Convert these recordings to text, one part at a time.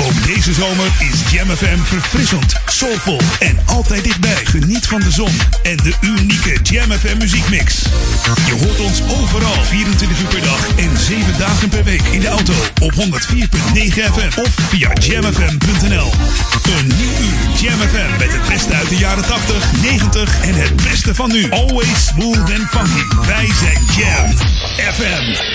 Ook deze zomer is Jam FM verfrissend, soulvol en altijd dichtbij. Geniet van de zon en de unieke Jam FM muziekmix. Je hoort ons overal 24 uur per dag en 7 dagen per week in de auto op 104.9 FM of via jamfm.nl. Een nieuw uur Jam FM met het beste uit de jaren 80, 90 en het beste van nu. Always smooth and funky. Wij zijn Jam FM.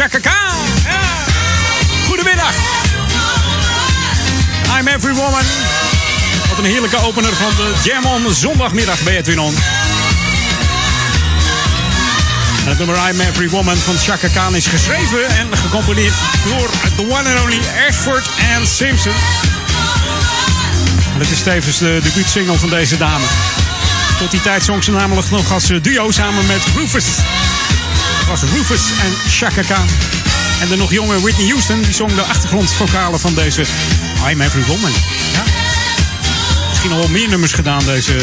Chaka Khan. Goedemiddag. I'm Every Woman. Wat een heerlijke opener van de Jam on zondagmiddag bij Edwin On. Het nummer I'm Every Woman van Chaka Khan is geschreven en gecomponeerd door the one and only Ashford and Simpson. Het is tevens de debuutsingle van deze dame. Tot die tijd zong ze namelijk nog als duo samen met Rufus. Was Rufus en Chaka Khan. En de nog jonge Whitney Houston die zong de achtergrondvokalen van deze I'm Every Woman. Ja. Misschien al meer nummers gedaan, deze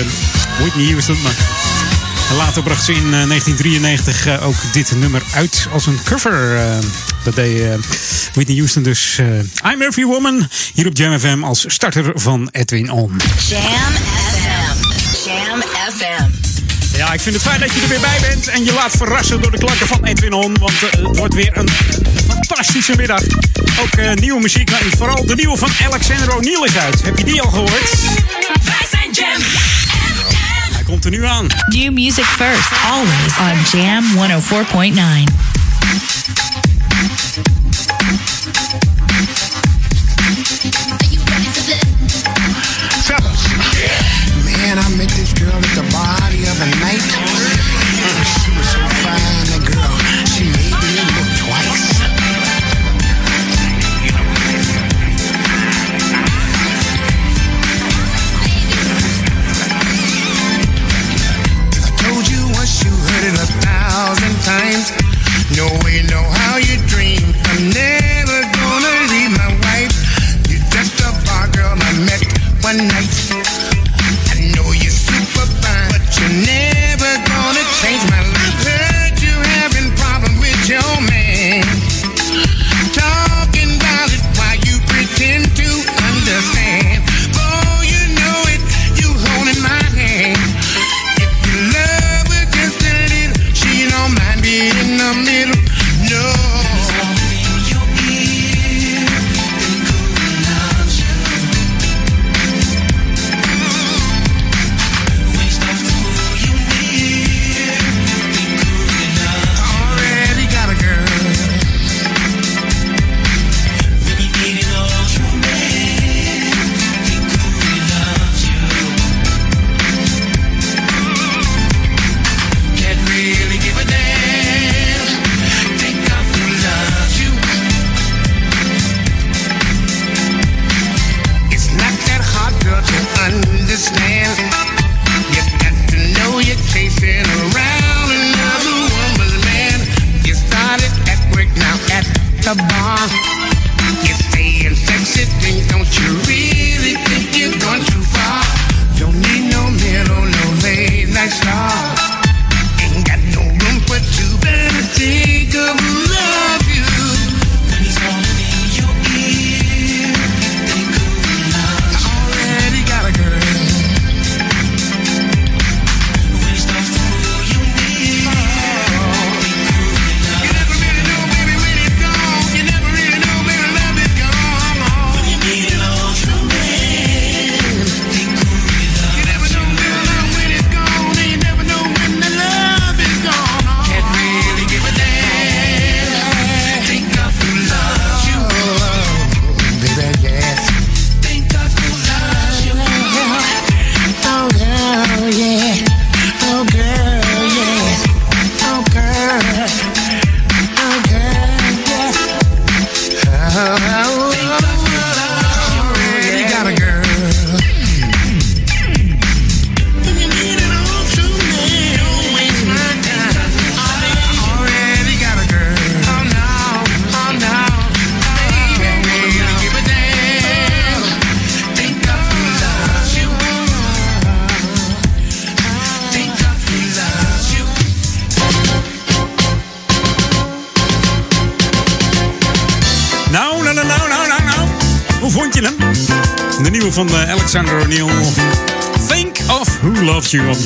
Whitney Houston. Maar later bracht ze in eh, 1993 eh, ook dit nummer uit als een cover. eh, dat deed eh, Whitney Houston dus. eh, I'm Every Woman hier op Jam FM als starter van Edwin On. Jam FM. Jam FM. Ja, ik vind het fijn dat je er weer bij bent en je laat verrassen door de klanken van Edwin On. Want eh, het wordt weer een fantastische middag. Ook eh, nieuwe muziek, en vooral de nieuwe van Alexander O'Neill is uit. Heb je die al gehoord? Wij zijn Jam. Hij komt er nu aan. New music first, always on Jam 104.9.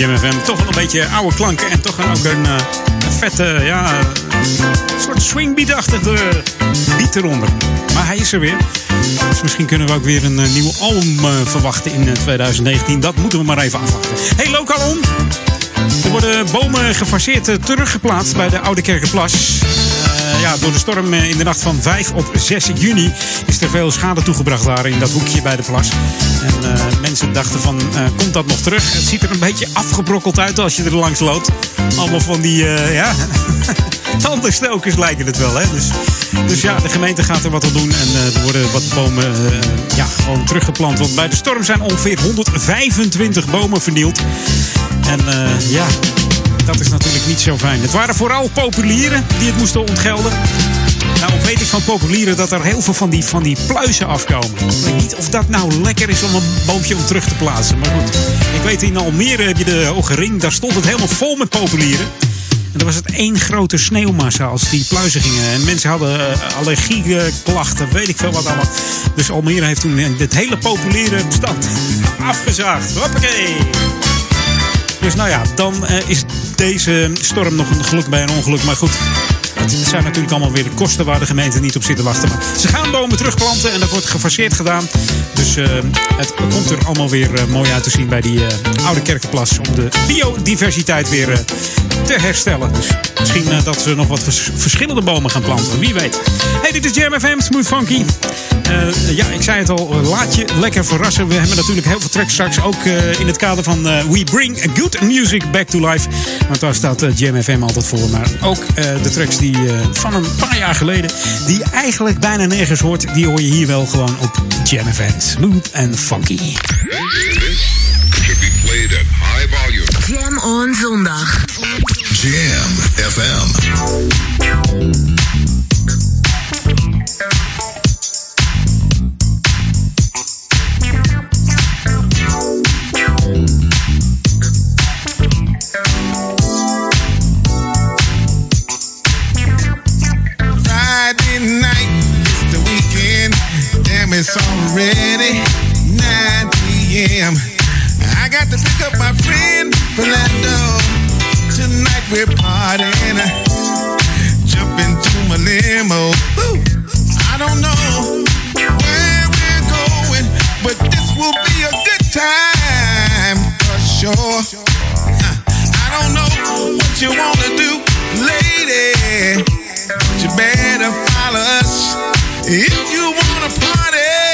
Jam. Toch wel een beetje oude klanken en toch ook een, eh, een vette, ja, een soort swingbeat-achtige beat eronder. Maar hij is er weer. Dus misschien kunnen we ook weer een eh, nieuwe album eh, verwachten in eh, 2019. Dat moeten we maar even afwachten. Hey, Lokalon. Er worden bomen gefaseerd eh, teruggeplaatst bij de Oude Kerkenplas. Eh, ja, door de storm eh, in de nacht van 5 op 6 juni is er veel schade toegebracht daar in dat hoekje bij de plas. En eh, mensen dachten van, eh, komt dat nog terug? Het ziet er een beetje afgebrokkeld uit als je er langs loopt. Allemaal van die, eh, ja, tandenstokers lijken het wel, hè. Dus, dus ja, de gemeente gaat er wat aan doen en er worden wat bomen ja, gewoon teruggeplant. Want bij de storm zijn ongeveer 125 bomen vernield. En ja, dat is natuurlijk niet zo fijn. Het waren vooral populieren die het moesten ontgelden. Nou weet ik van populieren dat er heel veel van die, van die pluizen afkomen. Ik weet niet of dat nou lekker is om een boompje om terug te plaatsen. Maar goed, ik weet in Almere heb je de Hoge Ring. Daar stond het helemaal vol met populieren. En dan was het één grote sneeuwmassa als die pluizen gingen. En mensen hadden uh, allergieklachten, weet ik veel wat allemaal. Dus Almere heeft toen het hele populiere bestand afgezaagd. Hoppakee! Dus nou ja, dan eh, is deze storm nog een geluk bij een ongeluk. Maar goed, het zijn natuurlijk allemaal weer de kosten waar de gemeente niet op zit te wachten. Maar ze gaan bomen terugplanten en dat wordt gefaseerd gedaan. Dus eh, het komt er allemaal weer eh, mooi uit te zien bij die eh, oude kerkenplas. Om de biodiversiteit weer te herstellen. Dus misschien dat ze nog wat vers- verschillende bomen gaan planten. Wie weet. Hey, dit is Jam FM, Smooth Funky. Ja, ik zei het al, laat je lekker verrassen. We hebben natuurlijk heel veel tracks straks. Ook in het kader van We Bring Good Music Back to Life. Want daar staat Jam FM altijd voor. Maar ook de tracks die eh, van een paar jaar geleden... die eigenlijk bijna nergens hoort... die hoor je hier wel gewoon op Jam FM. Smooth and funky. Should be played at high volume. Jam on zondag. Jam FM. Got to pick up my friend Philando. Tonight we're partying. Jump into my limo. Woo. I don't know where we're going, but this will be a good time for sure. Uh, I don't know what you wanna do, lady. But you better follow us if you wanna party.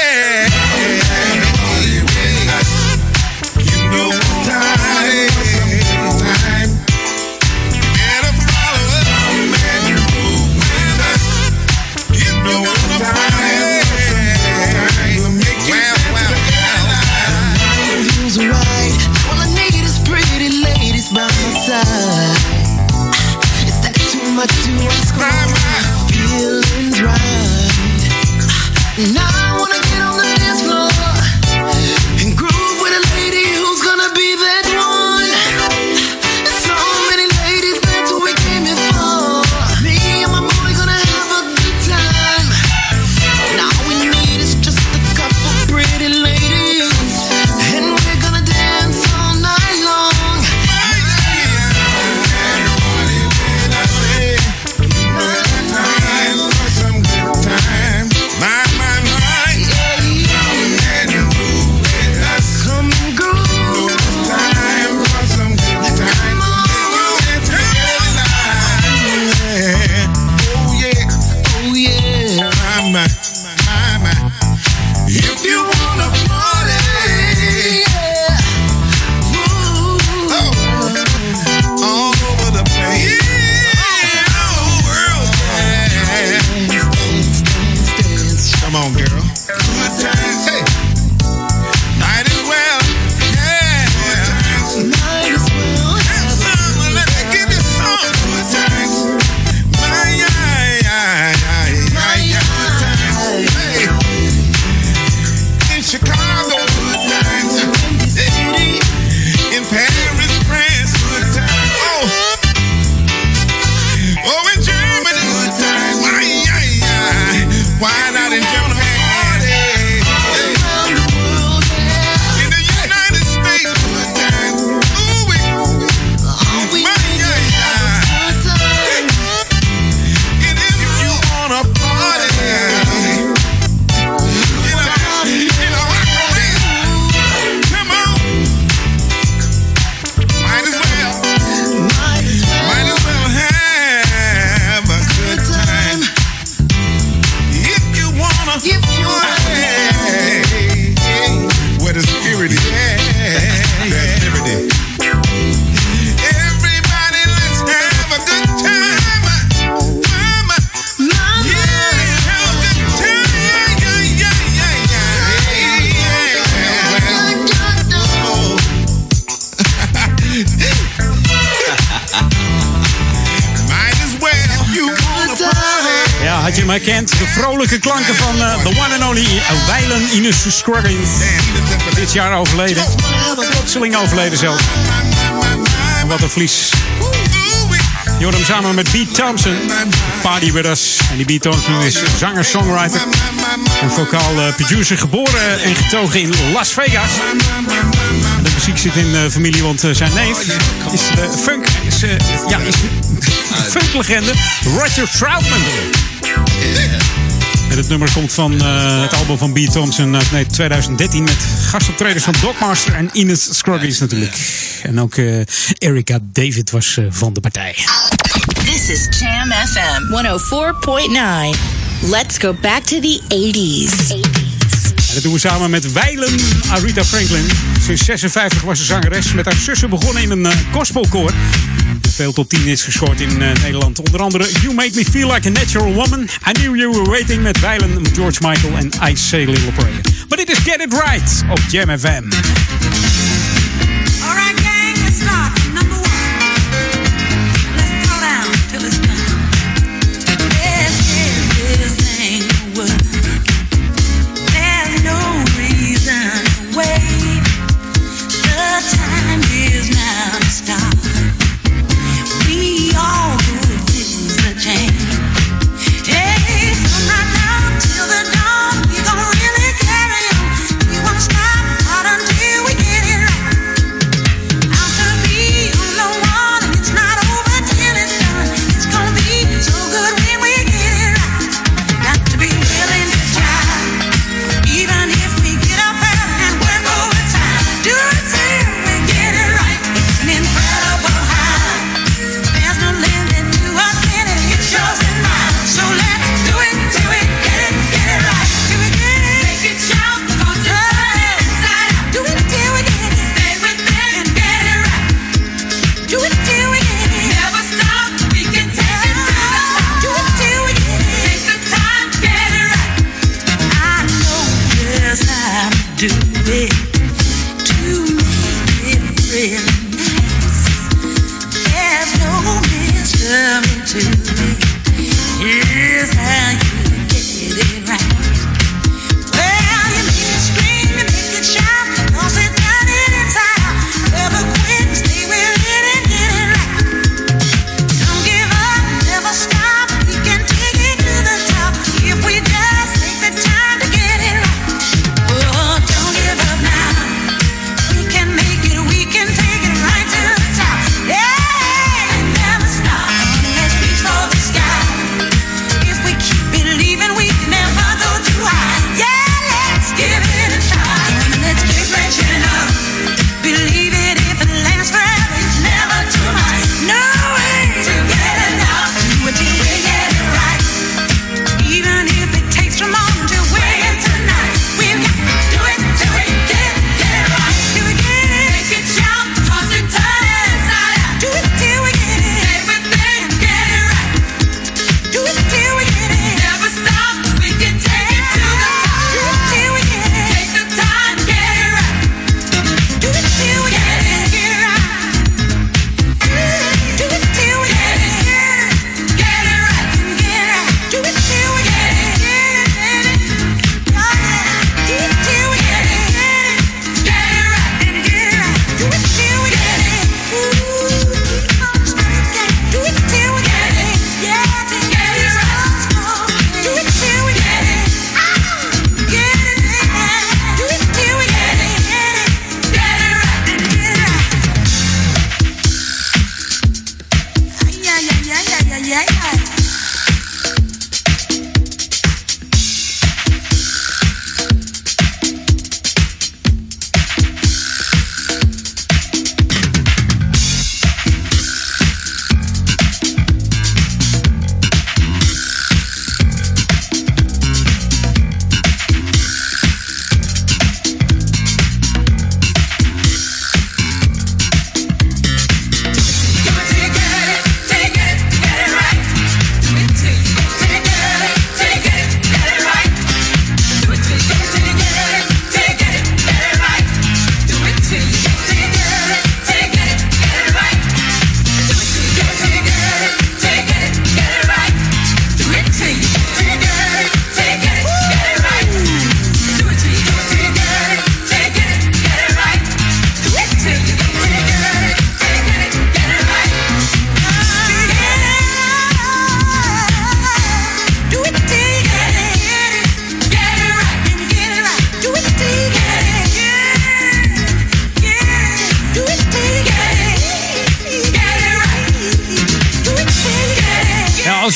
do I screw? Ines Scruggins. Dit jaar overleden. Plotseling overleden zelf. Wat een vlies. Je samen met Beat Thompson. Party With Us. En die Beat Thompson is zanger, songwriter en vocaal eh, producer. Geboren en getogen in Las Vegas. De muziek zit in de familie, want eh, zijn neef is eh, funk. Is, eh, ja, is funklegende Roger Troutman. Het nummer komt van eh, het album van B. Thompson uit nee, 2013 met gastoptreders van Dogmaster en Ines Scruggies natuurlijk. En ook eh, Erica David was eh, van de partij. This is Jam FM 104.9. Let's go back to the 80s. En dat doen we samen met Weilen Arita Franklin. Sinds 56 was ze zangeres. Met haar zussen begonnen in een uh, gospelkoor. Veel top 10 is gescoord in eh, Nederland. Onder andere You Make Me Feel Like a Natural Woman. I Knew You Were Waiting met Weilen, George Michael en I Say Little Prayer. Maar dit is Get It Right op Jam FM.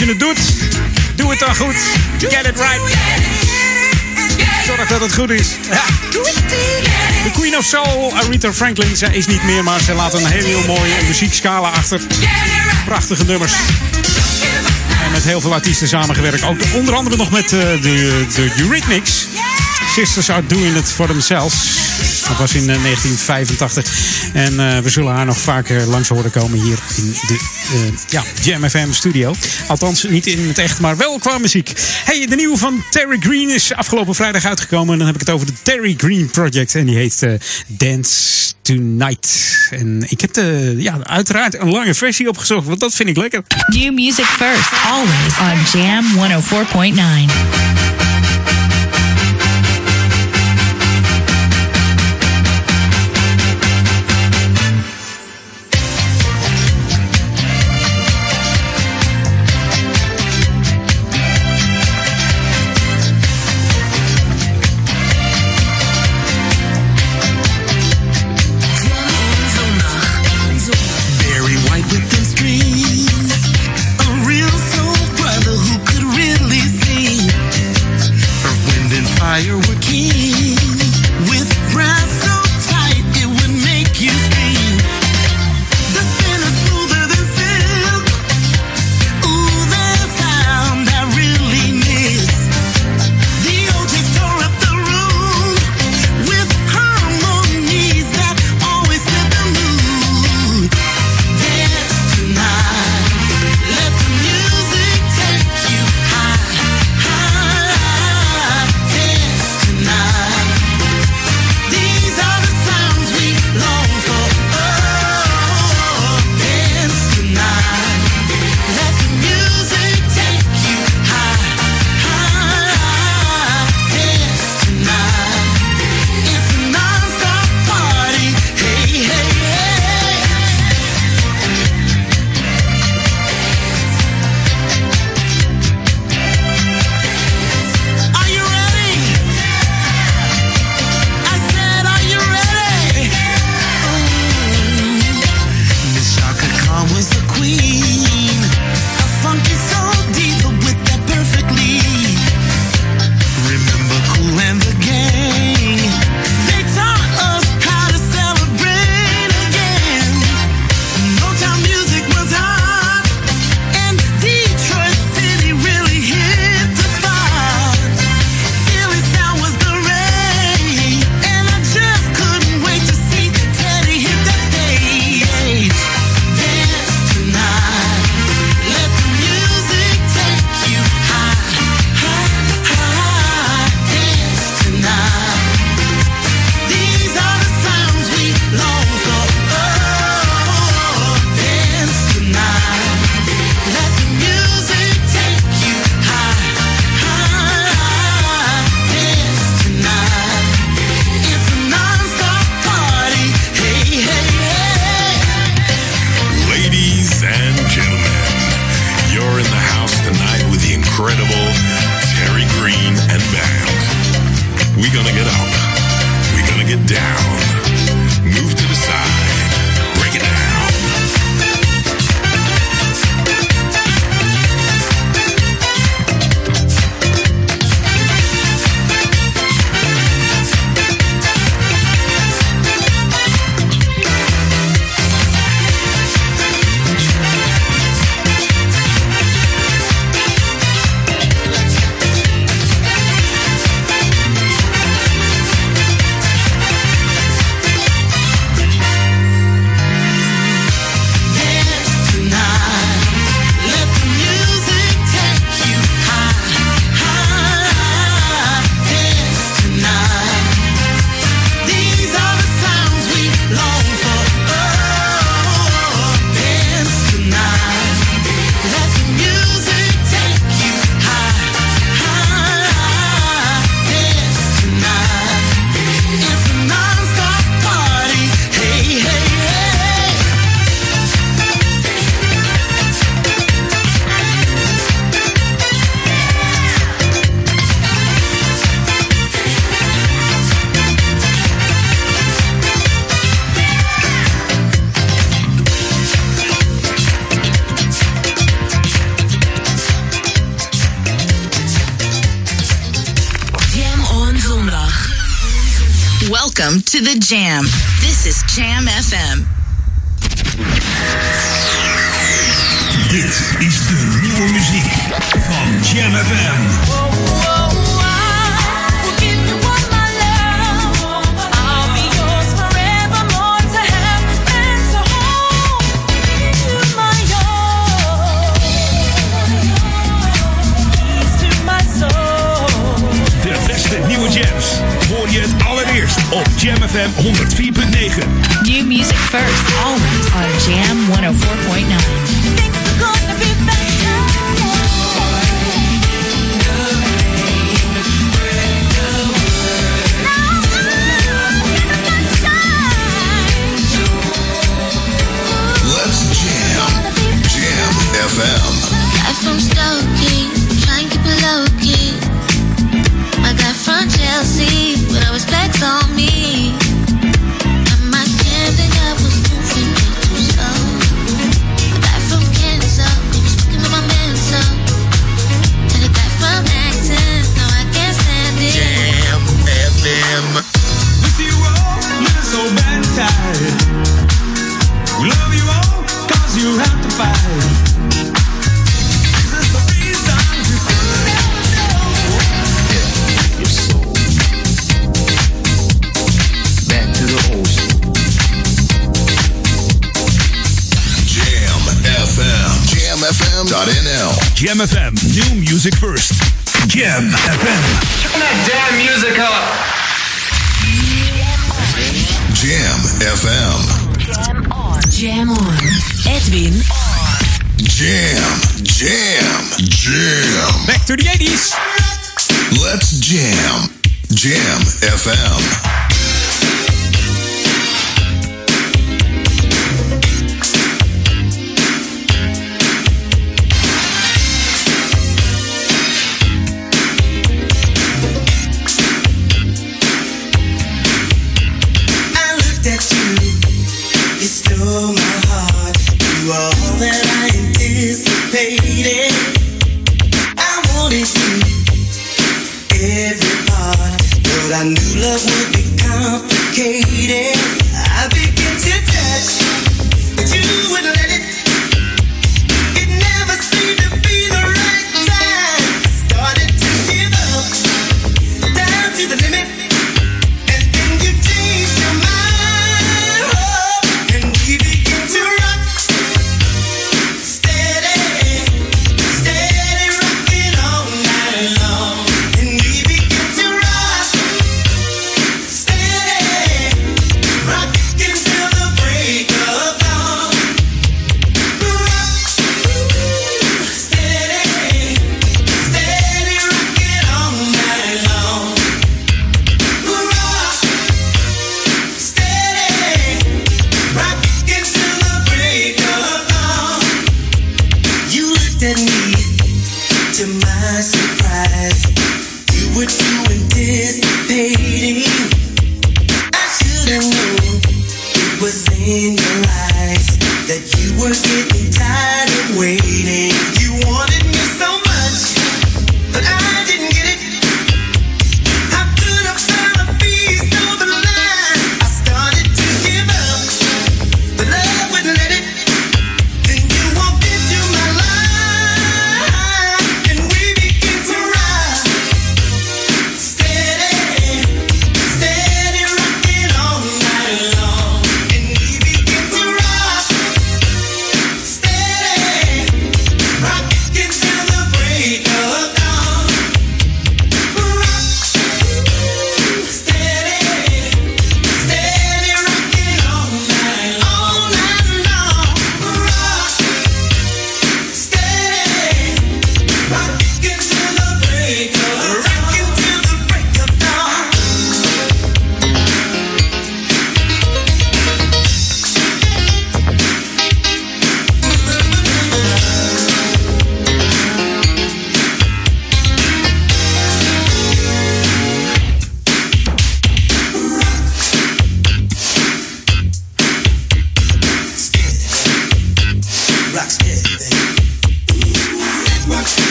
Je het doet, doe het dan goed. Get it right. Zorg dat het goed is. Ja. De Queen of Soul, Aretha Franklin, zij is niet meer, maar ze laat een heel mooie muziekscala achter. Prachtige nummers. En met heel veel artiesten samengewerkt. Ook onder andere nog met eh, de, de Eurythmics. Sisters are doing it for themselves. Dat was in eh, 1985. En eh, we zullen haar nog vaker langs horen komen hier in de eh, ja, Jam FM studio. Althans, niet in het echt, maar wel qua muziek. Hey, de nieuwe van Terry Green is afgelopen vrijdag uitgekomen. En dan heb ik het over de Terry Green Project. En die heet eh, Dance Tonight. En ik heb de, ja, uiteraard een lange versie opgezocht, want dat vind ik lekker. New music first, always on Jam 104.9. Jam.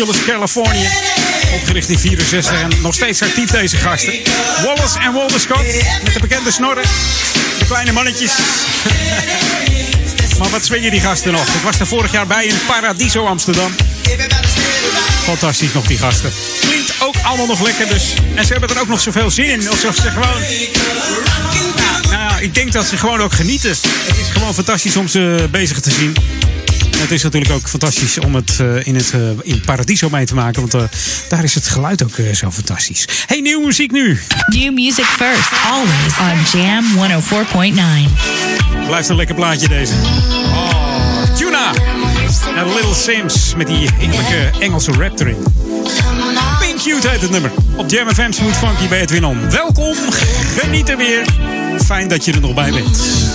Angeles, Californië. Opgericht in 64 en nog steeds actief deze gasten. Wallace en Walter Scott met de bekende snorren. De kleine mannetjes. maar wat swingen die gasten nog? Ik was er vorig jaar bij in Paradiso Amsterdam. Fantastisch nog die gasten. Klinkt ook allemaal nog lekker dus. En ze hebben er ook nog zoveel zin in. Alsof ze gewoon... Nou ja, ik denk dat ze gewoon ook genieten. Het is gewoon fantastisch om ze bezig te zien. Het is natuurlijk ook fantastisch om het eh, in het eh, in Paradiso mee te maken. Want eh, daar is het geluid ook zo fantastisch. Hey, nieuwe muziek nu. New music first, always on Jam 104.9. Blijft een lekker plaatje deze. Oh, Tuna. En Little Sims met die heerlijke Engelse rap erin. Pink Cute heet het nummer. Op Jam FM Smooth Funky bij Edwin On. Welkom, geniet er weer. Fijn dat je er nog bij bent.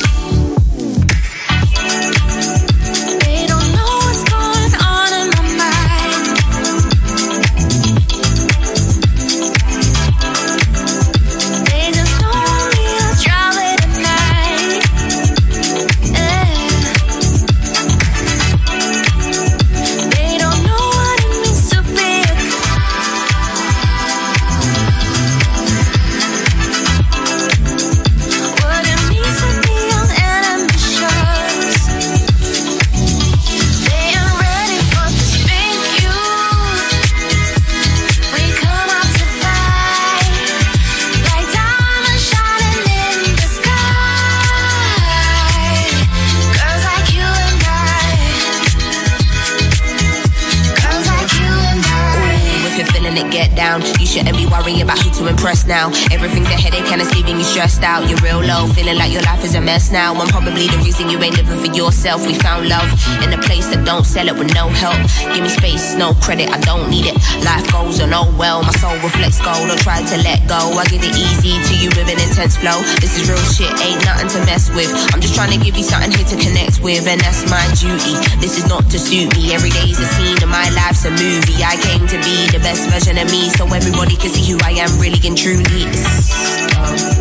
Shouldn't be worrying about who to impress now. Everything's a headache and it's leaving you stressed out. You're real low, feeling like your life is a mess now. I'm probably the reason you ain't living for yourself. We found love in a place that don't sell it with no help. Give me space, no credit, I don't need it. Life goes on, oh well. My soul reflects gold. Don't try to let go. I give it easy to you with an intense flow. This is real shit, ain't nothing to mess with. I'm just trying to give you something here to connect with, and that's my duty. This is not to suit me. Every day's a scene, and my life's a movie. I came to be the best version of me, so everybody can see who I am really and truly.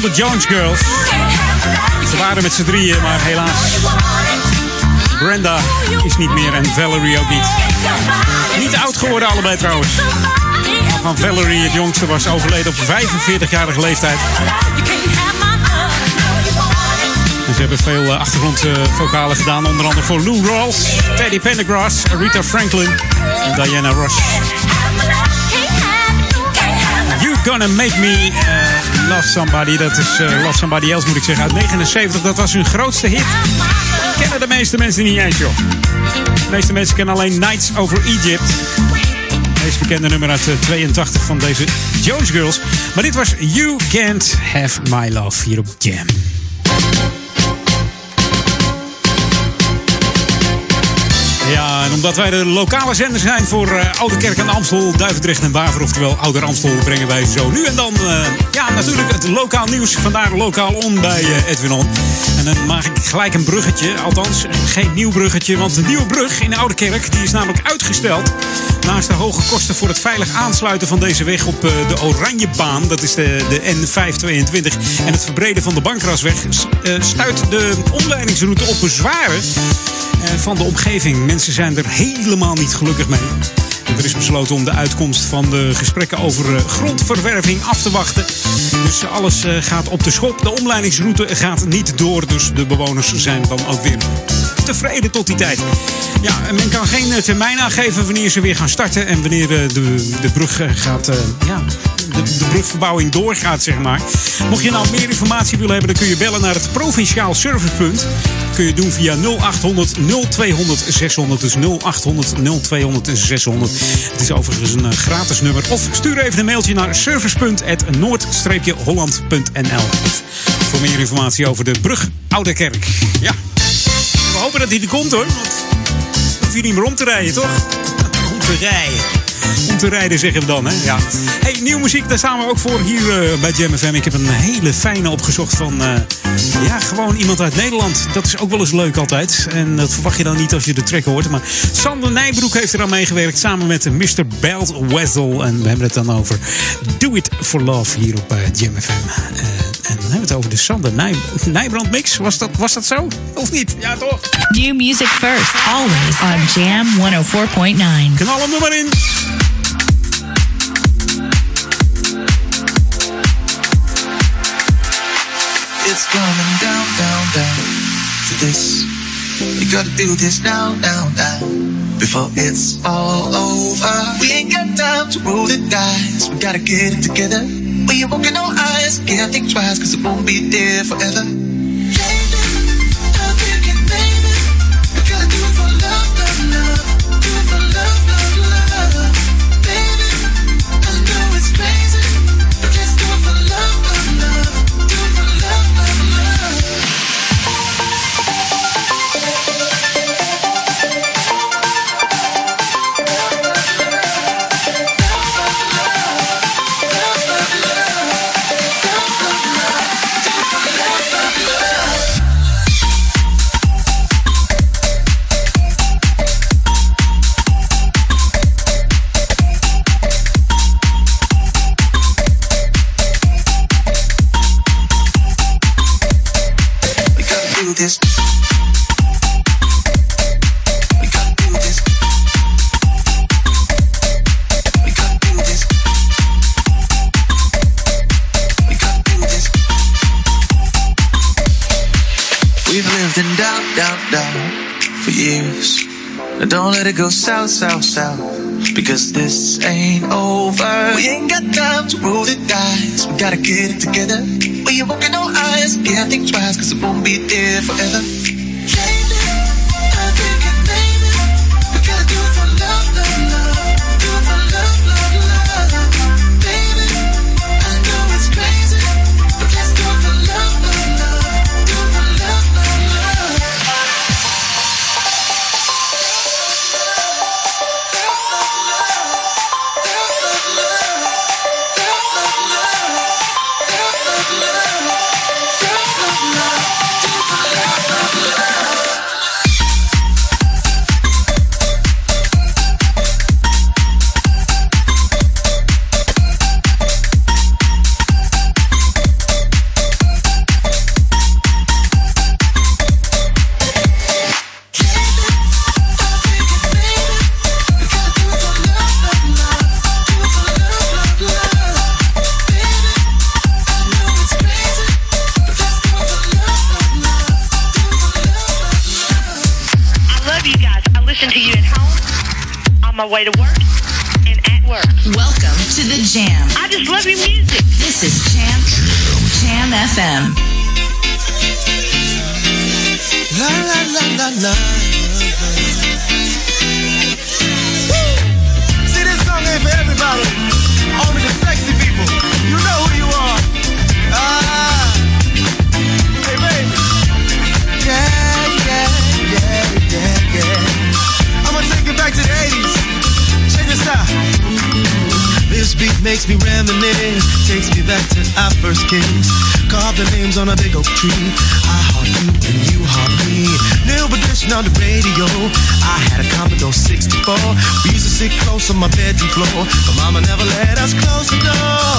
de Jones Girls. Ze waren met z'n drieën, maar helaas. Brenda is niet meer en Valerie ook niet. Niet oud geworden allebei trouwens. Van Valerie, het jongste, was overleden op 45-jarige leeftijd. En ze hebben veel eh, achtergrondvocalen gedaan. Onder andere voor Lou Rawls, Teddy Pendergrass, Rita Franklin en Diana Ross. You Gonna Make Me eh, Love Somebody. Dat is eh, Love Somebody Else moet ik zeggen. Uit 79. Dat was hun grootste hit. Kennen de meeste mensen niet eens joh. De meeste mensen kennen alleen Nights Over Egypt. Het meest bekende nummer uit eh, 82 van deze Jones Girls. Maar dit was You Can't Have My Love hier op Jam. Ja, en omdat wij de lokale zender zijn voor eh, Oude Kerk aan Amstel, Duivendrecht en Waver, oftewel Ouder Amstel, brengen wij zo nu en dan, eh, ja, natuurlijk het lokaal nieuws. Vandaar lokaal on bij eh, Edwin On. En dan maak ik gelijk een bruggetje, althans geen nieuw bruggetje, want de nieuwe brug in de Oude Kerk, die is namelijk uitgesteld. Naast de hoge kosten voor het veilig aansluiten van deze weg op eh, de Oranjebaan, dat is de, de N522, en het verbreden van de Bankrasweg, eh, stuit de omleidingsroute op bezwaren eh, van de omgeving. Mensen zijn er helemaal niet gelukkig mee. Er is besloten om de uitkomst van de gesprekken over eh, grondverwerving af te wachten. Dus alles eh, gaat op de schop. De omleidingsroute gaat niet door. Dus de bewoners zijn dan ook weer tevreden tot die tijd. Ja, en men kan geen eh, termijn aangeven wanneer ze weer gaan starten. En wanneer eh, de, de brug eh, gaat. ja, de, de brugverbouwing doorgaat, zeg maar. Mocht je nou meer informatie willen hebben, dan kun je bellen naar het Provinciaal Servicepunt. Kun je doen via 0800 0200 600. Dus 0800 0200 600. Het is overigens een gratis nummer. Of stuur even een mailtje naar servicepunt.noord-holland.nl Voor meer informatie over de brug Oude Kerk. Ja, hopen dat hij er komt hoor. Want hoef je niet meer om te rijden, toch? Om te rijden. Om te rijden zeggen we dan, hè? Ja. Hey, nieuwe muziek, daar staan we ook voor hier eh, bij Jam FM. Ik heb een hele fijne opgezocht van... eh, ja, gewoon iemand uit Nederland. Dat is ook wel eens leuk altijd. En dat verwacht je dan niet als je de track hoort. Maar Sander Nijbroek heeft er aan meegewerkt samen met Mr. Belt Wessel. En we hebben het dan over Do It For Love hier op Jam FM. En dan hebben we het over de Sander Nij Nijbrand mix. Was dat, was dat zo? Of niet? Ja, toch? New music first, always on Jam 104.9. Knal hem er maar in. It's coming down, down, down to this. You gotta do this now, now, now. before it's all over. We ain't got time to roll the dice. We gotta get it together. We ain't walking on ice. Can't think twice, cause it won't be there forever. This. We've lived in doubt, doubt, doubt for years. Don't let it go south, south, south. Because this ain't over. We ain't got time to roll the dice. We gotta get it together. We ain't walking on ice. Can't think twice, cause it won't be there forever. Our first kiss. Carved the names on a big oak tree. I heart you and you heart me. New edition on the radio. I had a Commodore 64. We used to sit close on my bedroom floor, but Mama never let us close the door.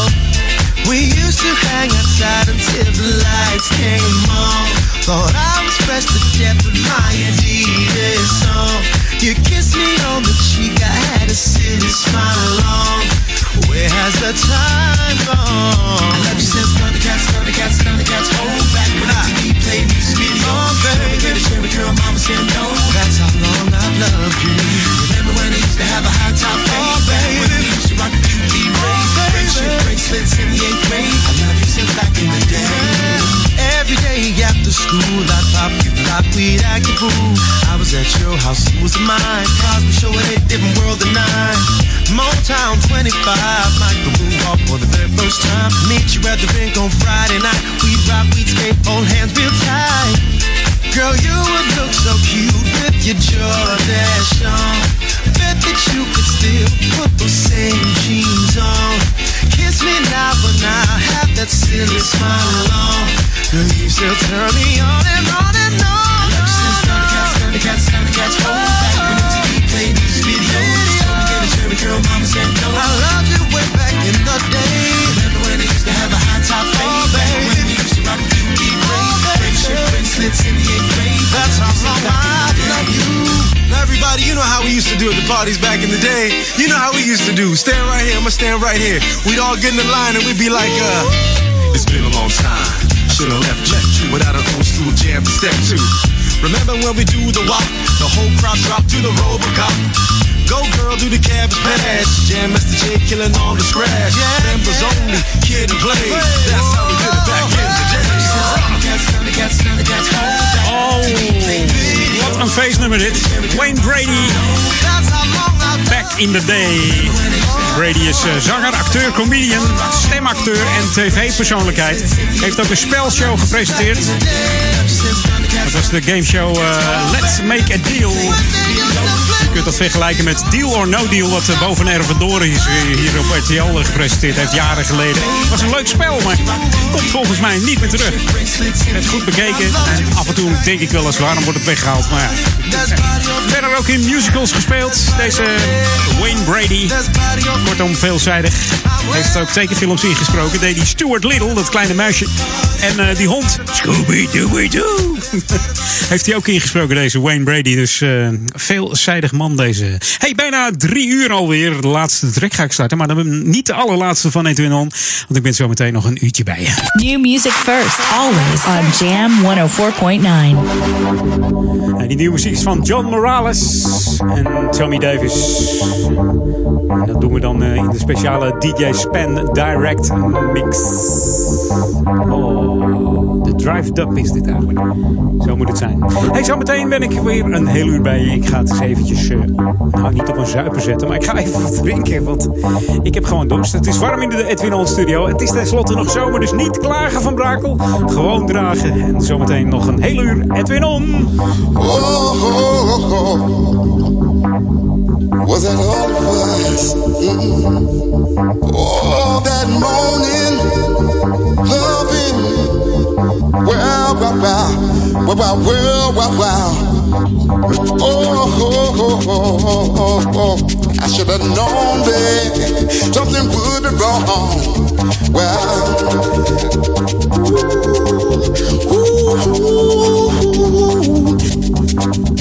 We used to hang outside until the lights came on. Thought I was fresh to death with my Adidas song. You kissed me on the cheek, I had a silly smile on. Where has the time gone? I love you since Thundercats, Thundercats, Thundercats. Hold back when the TV played music video. Oh, baby. Cherry, cherry, girl, mama said no. That's how long I've loved you. Remember when I used to have a high top fade? Oh, baby. When we used to rock the QB oh, rays. Friendship bracelets in the eighth grade. I love you since back in the day. Every day after school, I'd pop you flop, we'd act a fool. I was at your house, you was mine. Cars were showing a different world than nine. Motown 25, Michael Moonwalk for the very first time. Meet you at the rink on Friday night. We'd rock, we'd skate, hold hands real tight. Girl, you would look so cute with your Jordache on. Bet that you could still put those same jeans on. Kiss me now, but now have that silly smile on. Still turn me on and on and on. I loved way back in the day. Remember when used to have a high top fade? When we used to rock. That's how I love you. Everybody, you know how we used to do at the parties back in the day. You know how we used to do. Stand right here, I'm gonna stand right here. We'd all get in the line and we'd be like, uh, it's been a long time. Should have left you without an old school jam to step to. Remember when we do the walk, the whole crowd drop to the Robocop. Go girl, do the cabbage patch. Jam Mr. J killing on the scratch. Members only, kid and play. That's how we did it back in the day. Oh, wat een feestnummer dit. Wayne Brady. Back in the day. Brady is eh, zanger, acteur, comedian, stemacteur en tv-persoonlijkheid. Heeft ook een spelshow gepresenteerd. Dat was de gameshow eh, Let's Make a Deal. Kunt dat vergelijken met Deal or No Deal, wat eh, boven er vandoor is eh, hier op RTL gepresenteerd heeft, jaren geleden. Het was een leuk spel, maar komt volgens mij niet meer terug. Het goed bekeken en af en toe denk ik wel eens waarom wordt het weggehaald. Maar ja. Verder ook in musicals gespeeld, deze Wayne Brady. Kortom, veelzijdig. Heeft ook tekenfilms ingesproken. Deed die Stuart Little, dat kleine muisje. En eh, die hond, Scooby-Dooby-Doo. Heeft hij ook ingesproken, deze Wayne Brady. Dus eh, veelzijdig man, deze. Hey, bijna drie uur alweer. De laatste track ga ik starten. Maar dan niet de allerlaatste van Edwin On. Want ik ben zo meteen nog een uurtje bij je. New music first, always on Jam 104.9. En die nieuwe muziek is van John Morales en Tommy Davis. En dat doen we dan eh, in de speciale DJ Span Direct Mix. Oh, de Drive Dub is dit eigenlijk. Zo moet het zijn. Hey, zometeen ben ik weer een heel uur bij je. Ik ga het eens eventjes, nou niet op een zuipen zetten, maar ik ga even wat drinken. Want ik heb gewoon dorst. Het is warm in de Edwin On studio. Het is tenslotte nog zomer, dus niet klagen van Brakel. Gewoon dragen. En zometeen nog een heel uur Edwin On. Was that all. Oh, that morning wow, wow, wow, wow, well, wow, wow. Oh oh, oh, oh, oh, oh, oh, oh. I should have known, babe, something would be wrong. Well, What's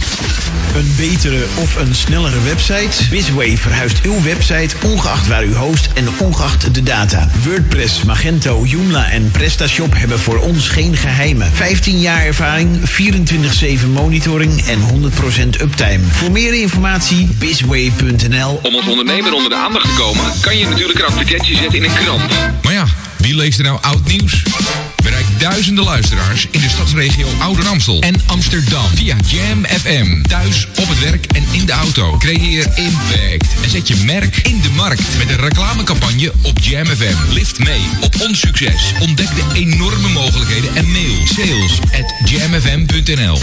Een betere of een snellere website? Bizway verhuist uw website ongeacht waar u host en ongeacht de data. WordPress, Magento, Joomla en PrestaShop hebben voor ons geen geheimen. 15 jaar ervaring, 24-7 monitoring en 100% uptime. Voor meer informatie bizway.nl Om als ondernemer onder de aandacht te komen, kan je natuurlijk een advertentie zetten in een krant. Maar ja, wie leest er nou oud nieuws? Duizenden luisteraars in de stadsregio Ouder Amstel en Amsterdam via Jam FM. Thuis, op het werk en in de auto. Creëer impact en zet je merk in de markt met een reclamecampagne op Jam FM. Lift mee op ons succes. Ontdek de enorme mogelijkheden en mail sales at jamfm.nl.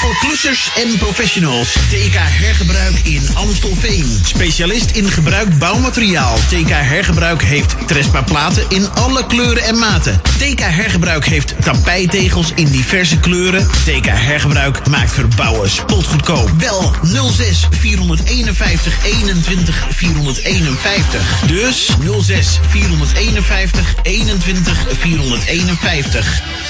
Voor klussers en professionals. TK Hergebruik in Amstelveen. Specialist in gebruikt bouwmateriaal. TK Hergebruik heeft Trespa platen in alle kleuren en maten. TK Hergebruik heeft tapijtegels in diverse kleuren. TK Hergebruik maakt verbouwen spotgoedkoop. Bel 06 451 21 451. Dus 06 451 21 451.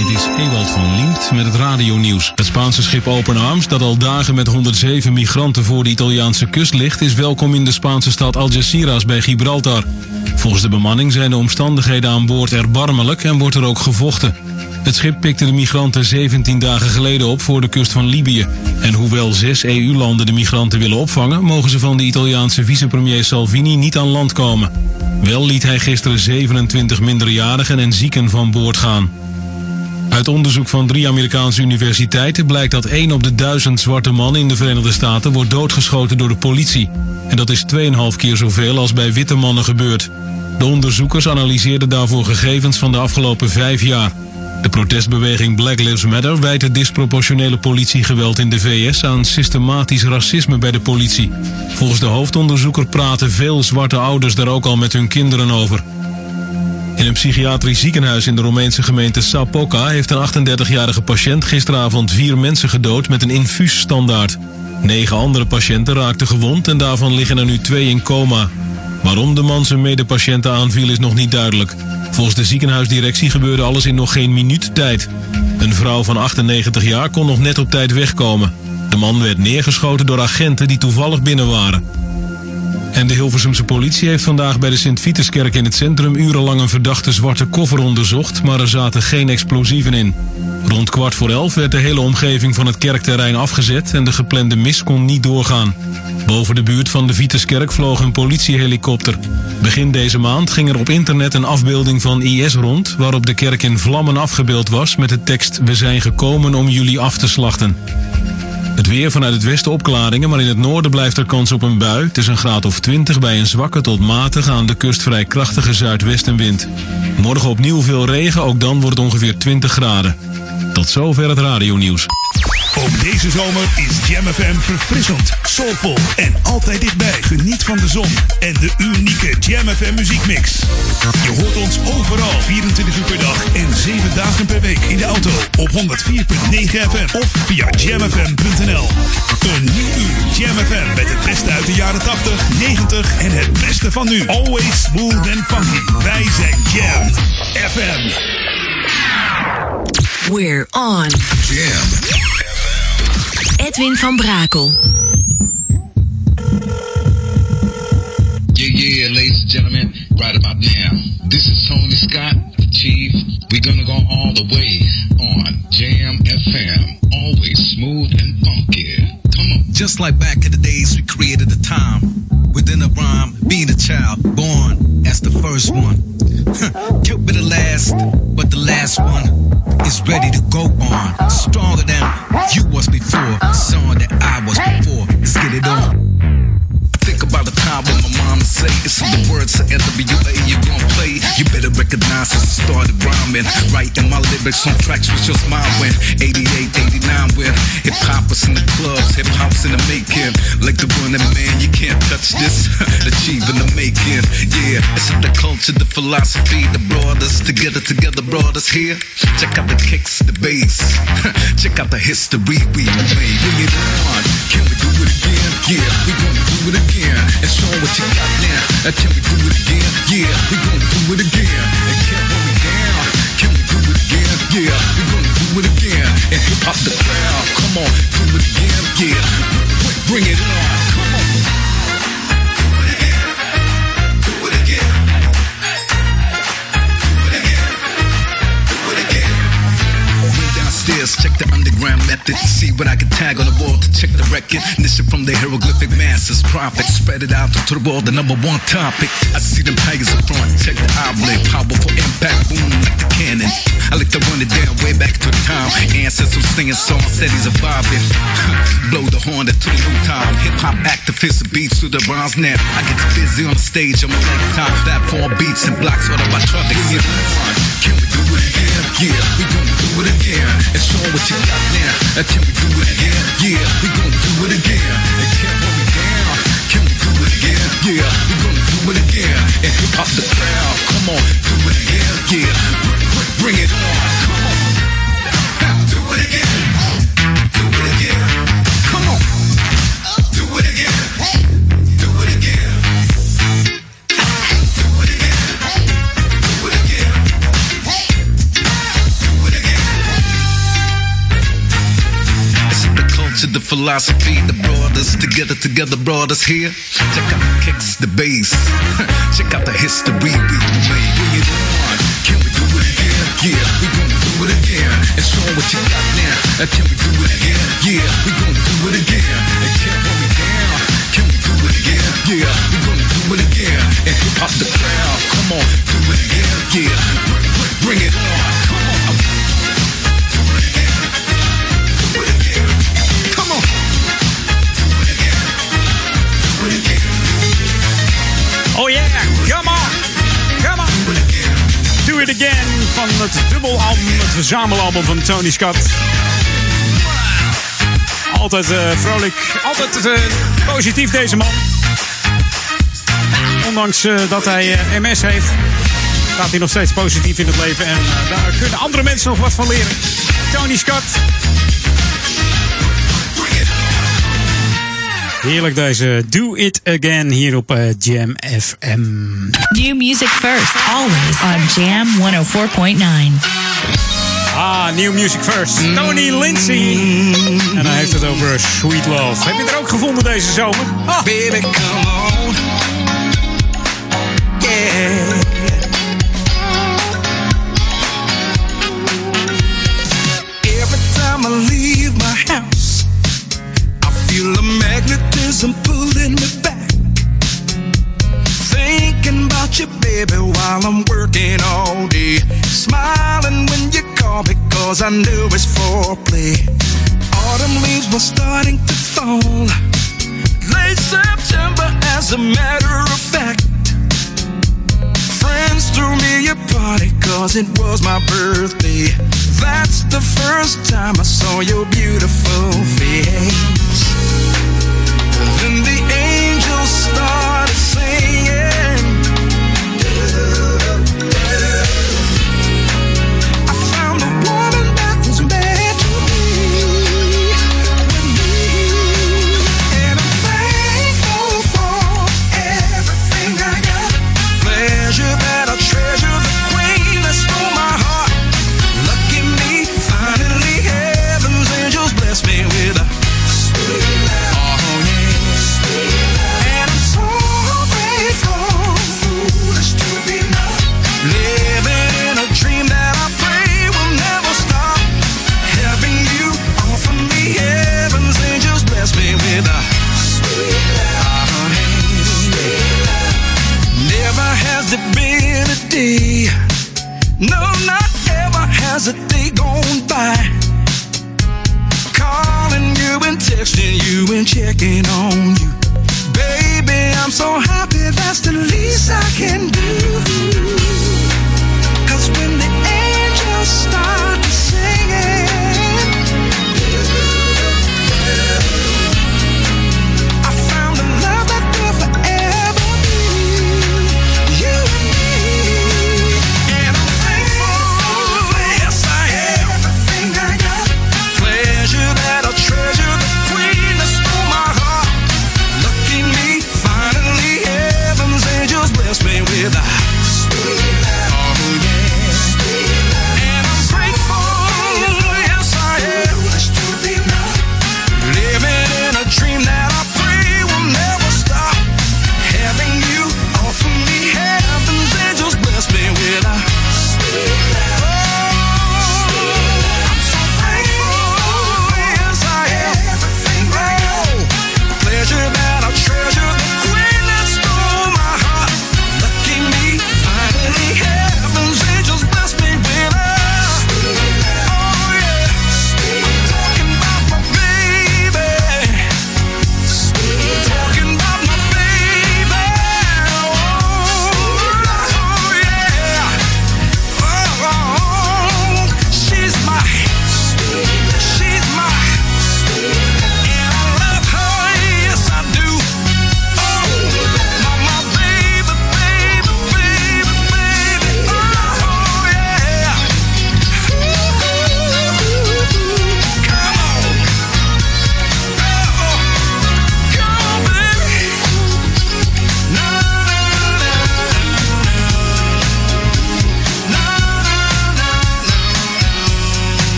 Dit is Ewald van Liemt met het radionieuws. Het Spaanse schip Open Arms, dat al dagen met 107 migranten voor de Italiaanse kust ligt, is welkom in de Spaanse stad Algeciras bij Gibraltar. Volgens de bemanning zijn de omstandigheden aan boord erbarmelijk en wordt er ook gevochten. Het schip pikte de migranten 17 dagen geleden op voor de kust van Libië. En hoewel zes EU-landen de migranten willen opvangen, mogen ze van de Italiaanse vicepremier Salvini niet aan land komen. Wel liet hij gisteren 27 minderjarigen en zieken van boord gaan. Uit onderzoek van drie Amerikaanse universiteiten blijkt dat 1 op de 1000 zwarte mannen in de Verenigde Staten wordt doodgeschoten door de politie. En dat is 2,5 keer zoveel als bij witte mannen gebeurt. De onderzoekers analyseerden daarvoor gegevens van de afgelopen vijf jaar. De protestbeweging Black Lives Matter wijt het disproportionele politiegeweld in de VS aan systematisch racisme bij de politie. Volgens de hoofdonderzoeker praten veel zwarte ouders daar ook al met hun kinderen over. In een psychiatrisch ziekenhuis in de Roemeense gemeente Sapoca heeft een 38-jarige patiënt gisteravond vier mensen gedood met een infuusstandaard. Negen andere patiënten raakten gewond en daarvan liggen er nu twee in coma. Waarom de man zijn medepatiënten aanviel is nog niet duidelijk. Volgens de ziekenhuisdirectie gebeurde alles in nog geen minuut tijd. Een vrouw van 98 jaar kon nog net op tijd wegkomen. De man werd neergeschoten door agenten die toevallig binnen waren. En de Hilversumse politie heeft vandaag bij de Sint-Vituskerk in het centrum urenlang een verdachte zwarte koffer onderzocht, maar er zaten geen explosieven in. Rond kwart voor elf werd de hele omgeving van het kerkterrein afgezet en de geplande mis kon niet doorgaan. Boven de buurt van de Vituskerk vloog een politiehelikopter. Begin deze maand ging er op internet een afbeelding van IS rond, waarop de kerk in vlammen afgebeeld was met de tekst We zijn gekomen om jullie af te slachten. Het weer vanuit het westen opklaringen, maar in het noorden blijft er kans op een bui. Het is een graad of 20 bij een zwakke tot matige aan de kust vrij krachtige zuidwestenwind. Morgen opnieuw veel regen, ook dan wordt het ongeveer 20 graden. Tot zover het radionieuws. Ook deze zomer is Jam FM verfrissend, soulvol en altijd dichtbij. Geniet van de zon en de unieke Jam FM muziekmix. Je hoort ons overal 24 uur per dag en 7 dagen per week in de auto op 104.9 FM of via jamfm.nl. Een nieuw uur Jam FM met het beste uit de jaren 80, 90 en het beste van nu. Always smooth and funky. Wij zijn Jam FM. We're on. Jam. Edwin van Brakel. Yeah, yeah, ladies and gentlemen, right about now. This is Tony Scott, the Chief. We're gonna go all the way on Jam FM. Always smooth and funky. Come on. Just like back in the days, we created the time within a rhyme, being a child, born as the first one. Can't be the last, but the last one is ready to go on. Stronger than you was before, song that I was before. Let's get it on. Think about the time when my mom say it's the words to NWA you gon' play. You better recognize since I started rhyming. Writing my lyrics on tracks with your smile when 88, 89 when hip hop was in the clubs, hip hop's in the making. Like the running man, you can't touch this. Achieving the making. Yeah, it's in the culture, the philosophy, the brothers together, together, brothers here. Check out the kicks, the bass. Check out the history we made. Bring it on. Can we do it again? Yeah, we gonna do it again. And show what you got now. Uh, Can we do it again? Yeah, we gonna do it again. And can't hold me down. Can we do it again? Yeah, we gonna do it again. And hip hop the crowd. Come on, do it again. Yeah, bring it on. Underground method. See what I can tag on the wall to check the record. Listen from the hieroglyphic masters, prophets. Spread it out to the world, the number one topic. I see them tigers up front, check the omelet. Powerful impact, boom like the cannon. I like to run it down way back to the time. Ancestors singing songs, said he's a surviving. Blow the horn to the new time. Hip hop activists, beats to the rhymes now. I get busy on the stage, I'm a lifetime. Platform beats and blocks, all about traffic. Can we it again? Yeah, we gonna do it again. And show what you got now. Uh, Can we do it again? Yeah, we gonna do it again. And can't hold me down. Can we do it again? Yeah, we gonna do it again. And hip hop the crowd. Come on, do it again. Yeah, bring it on. Come on. Do it again. Do it again. Culture, the philosophy, the brothers together, together, brothers here. Check out the kicks, the bass. Check out the history we made. Bring it on. Can we do it again? Yeah, we gonna do it again. And show what you got now. Can we do it again? Yeah, we gonna do it again. And can't hold me down. Can we do it again? Yeah, we gonna do it again. And hip hop the crowd. Come on, do it again. Yeah, bring it on. Come on. Do It Again van het dubbelalbum, het verzamelalbum van Tony Scott. Altijd eh, vrolijk, altijd eh, positief deze man. Ondanks eh, dat hij MS heeft, staat hij nog steeds positief in het leven. En daar kunnen andere mensen nog wat van leren. Tony Scott. Heerlijk deze Do It Again hier op eh, Jam FM. New music first, always on Jam 104.9. Ah, New Music First. Tony Lindsay. En hij heeft het over Sweet Love. Heb je er ook gevonden deze zomer? Ah. Baby, come on. Yeah. Baby, while I'm working all day. Smiling when you call because I know it's foreplay. Autumn leaves were starting to fall. Late September, as a matter of fact. Friends threw me a party cause it was my birthday. That's the first time I saw your beautiful face. Then the angels started singing.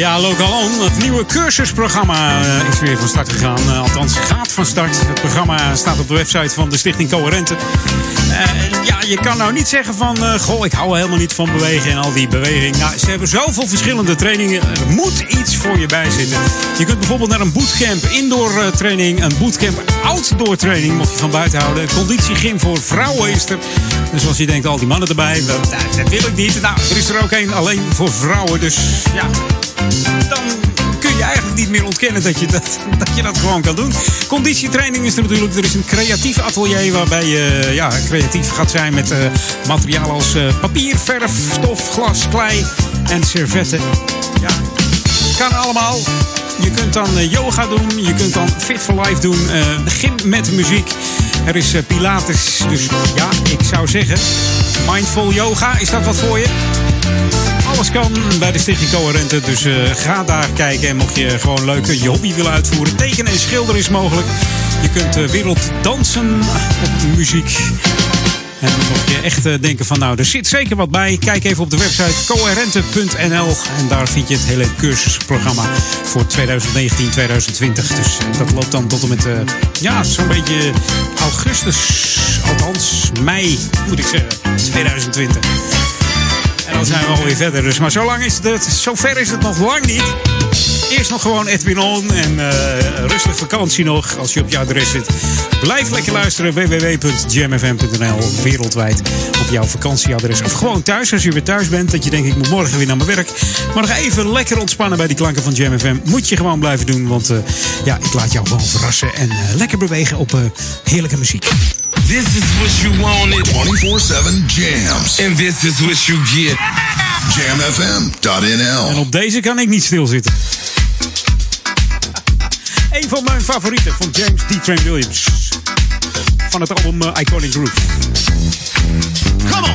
Ja, Lokalon, het nieuwe cursusprogramma eh, is weer van start gegaan. Eh, althans, gaat van start. Het programma staat op de website van de Stichting Coherente. Eh, ja, je kan nou niet zeggen van... goh, ik hou helemaal niet van bewegen en al die beweging. Nou, ze hebben zoveel verschillende trainingen. Er moet iets voor je bij. Je kunt bijvoorbeeld naar een bootcamp indoor training... een bootcamp outdoor training, mocht je van buiten houden. Conditiegym voor vrouwen is er. Dus als je denkt, al die mannen erbij, dat, dat wil ik niet. Nou, er is er ook één alleen voor vrouwen. Dus ja, dan niet meer ontkennen dat je dat, dat je dat gewoon kan doen. Conditietraining is er natuurlijk. Er is een creatief atelier waarbij je ja, creatief gaat zijn met eh, materialen als eh, papier, verf, stof, glas, klei en servetten. Ja, kan allemaal. Je kunt dan eh, yoga doen, je kunt dan Fit for Life doen, eh, gym met muziek. Er is eh, Pilates, dus ja, ik zou zeggen, mindful yoga, is dat wat voor je? Alles kan bij de Stichting Coherente, dus ga daar kijken. En mocht je gewoon leuk je hobby willen uitvoeren, tekenen en schilderen is mogelijk. Je kunt wereld dansen op muziek. En mocht je echt eh, denken van nou, er zit zeker wat bij. Kijk even op de website coherente.nl. En daar vind je het hele cursusprogramma voor 2019-2020. Dus eh, dat loopt dan tot en met, eh, ja, zo'n beetje augustus. Althans, mei moet ik zeggen, 2020. En dan zijn we alweer verder. Dus, maar zo lang is het, zover is het nog lang niet. Eerst nog gewoon Edwin On en eh, rustig vakantie nog als je op je adres zit. Blijf lekker luisteren. www.jamfm.nl Wereldwijd op jouw vakantieadres. Of gewoon thuis als je weer thuis bent. Dat je denkt ik moet morgen weer naar mijn werk. Maar nog even lekker ontspannen bij die klanken van Jam FM. Moet je gewoon blijven doen. Want eh, ja, ik laat jou gewoon verrassen. En eh, lekker bewegen op heerlijke muziek. This is what you wanted. 24-7 jams. And this is what you get. Jamfm.nl En op deze kan ik niet stilzitten. Een van mijn favorieten van James D. Train Williams. Van het album eh, Iconic Groove. Come on.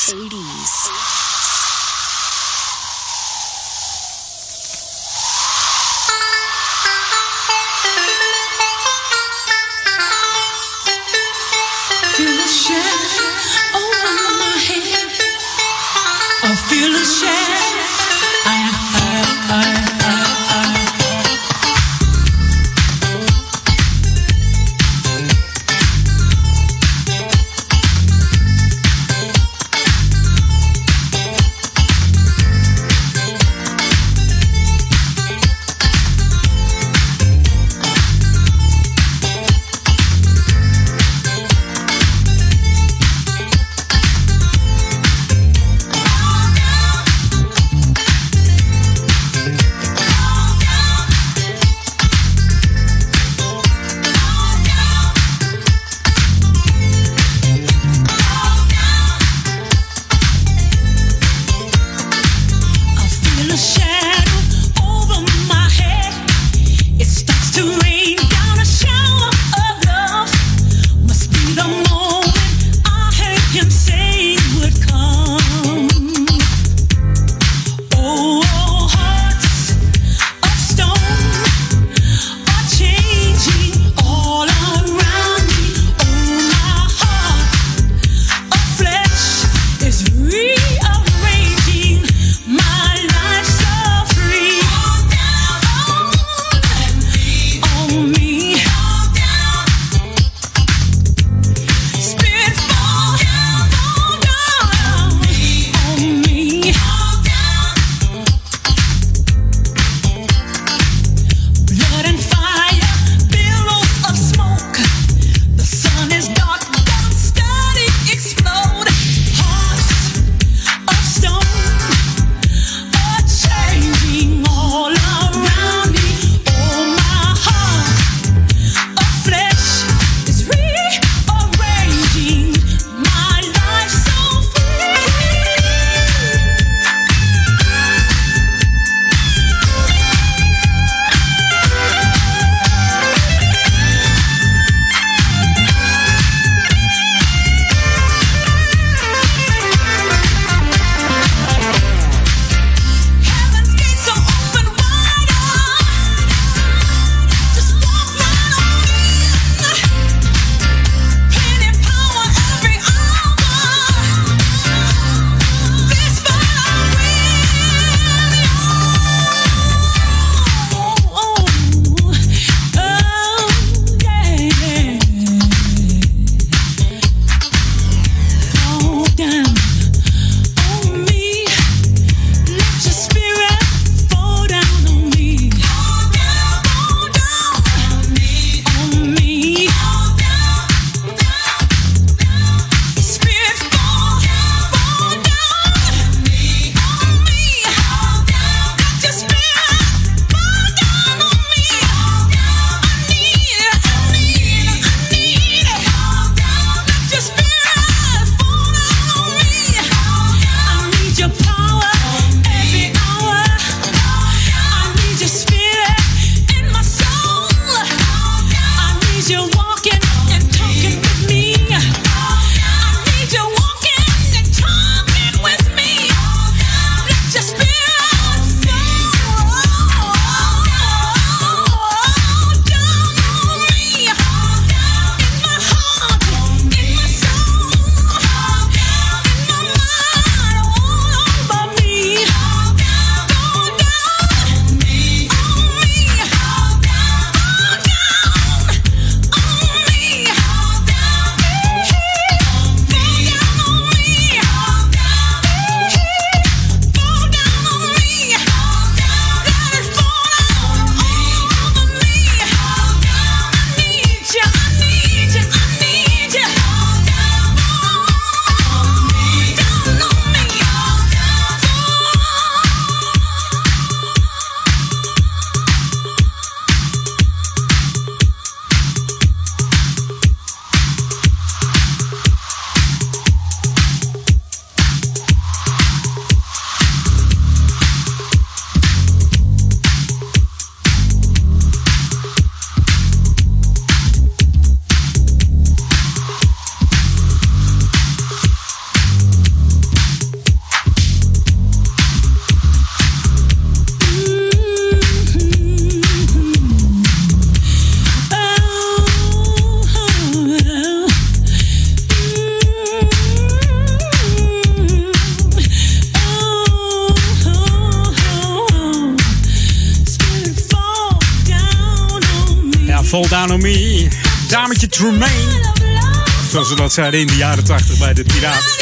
Ze dat zeiden in de jaren 80 bij de Piraat.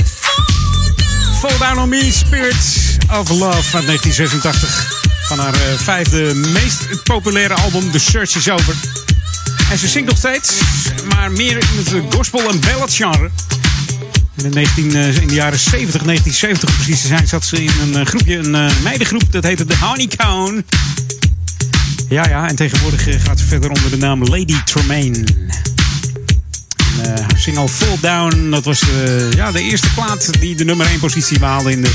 Fall Down On Me, Spirit of Love uit 1986. Van haar eh, vijfde meest populaire album The Search Is Over. En ze zingt nog steeds, maar meer in het eh, gospel- en ballad genre. En in, 19, eh, in de jaren 70, 1970 precies zijn, zat ze in een groepje, een meidengroep. Dat heette de Honeycomb. Ja, ja, en tegenwoordig gaat ze verder onder de naam Lady Tremaine. Single Fall Down, dat was eh, ja, de eerste plaat die de nummer 1 positie behaalde in de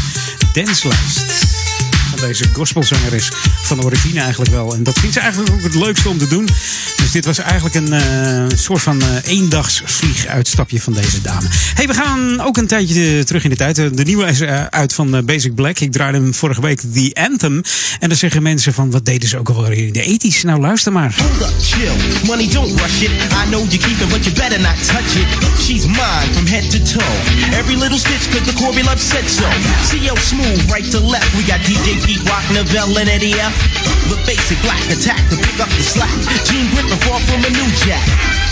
danslijst. Van deze gospelzangeres van origine eigenlijk wel. En dat vindt ze eigenlijk ook het leukste om te doen. Dit was eigenlijk een eh, soort van eh eendagsvlieguitstapje van deze dame. hey, we gaan ook een tijdje eh, terug in de tijd. De nieuwe is uit van Basic Black. Ik draaide hem vorige week, The Anthem. En dan zeggen mensen van, wat deden ze ook alweer in de ethisch? Nou, luister maar. Up, chill. Money, don't rush it. I know you keep it, but you better not touch it. She's mine from head to toe. Every little stitch, cause the Corby love said so. CL smooth, right to left. We got DJ Pete Rock, Novell, and Eddie F. The basic black attack to pick up the slack. Gene Griffin fall from a new jack.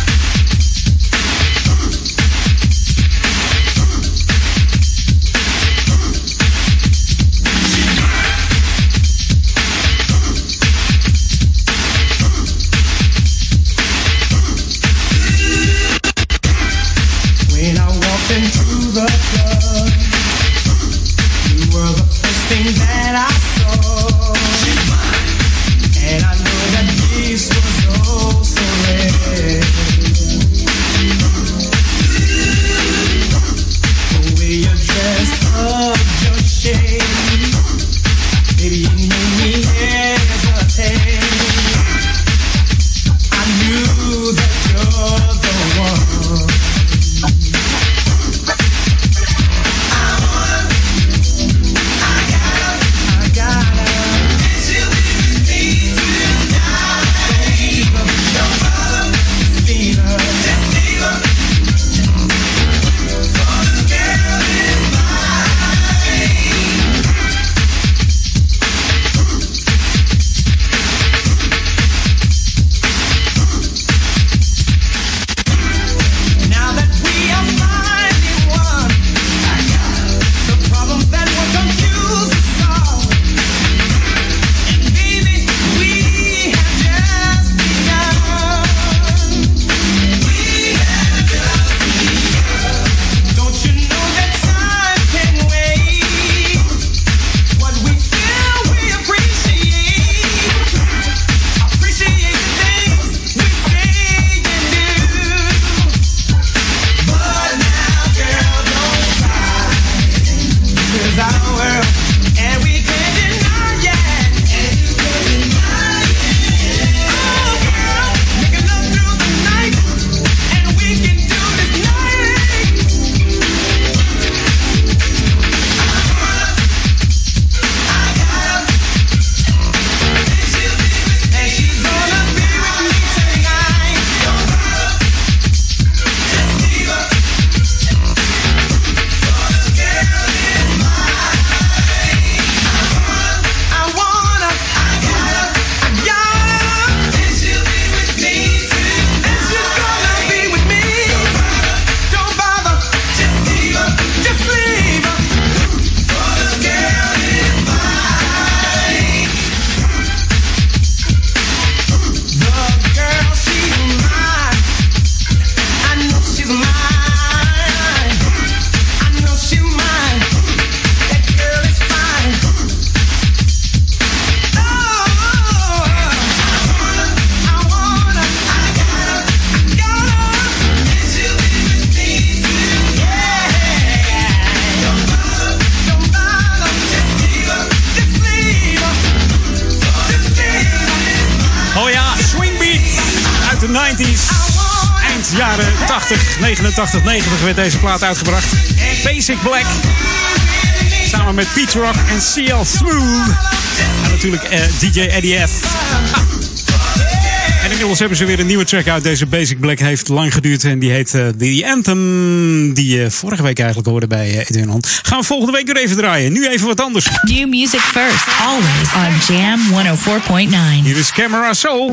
89, 90 werd deze plaat uitgebracht. Basic Black. Samen met Pete Rock en CL Smooth. En natuurlijk eh, DJ Eddie F. En inmiddels hebben ze weer een nieuwe track uit. Deze Basic Black heeft lang geduurd en die heet eh, The Anthem. Die je vorige week eigenlijk hoorde bij eh, Edwin. Gaan we volgende week weer even draaien. Nu even wat anders. New music first, always on Jam 104.9. Hier is Camera Soul.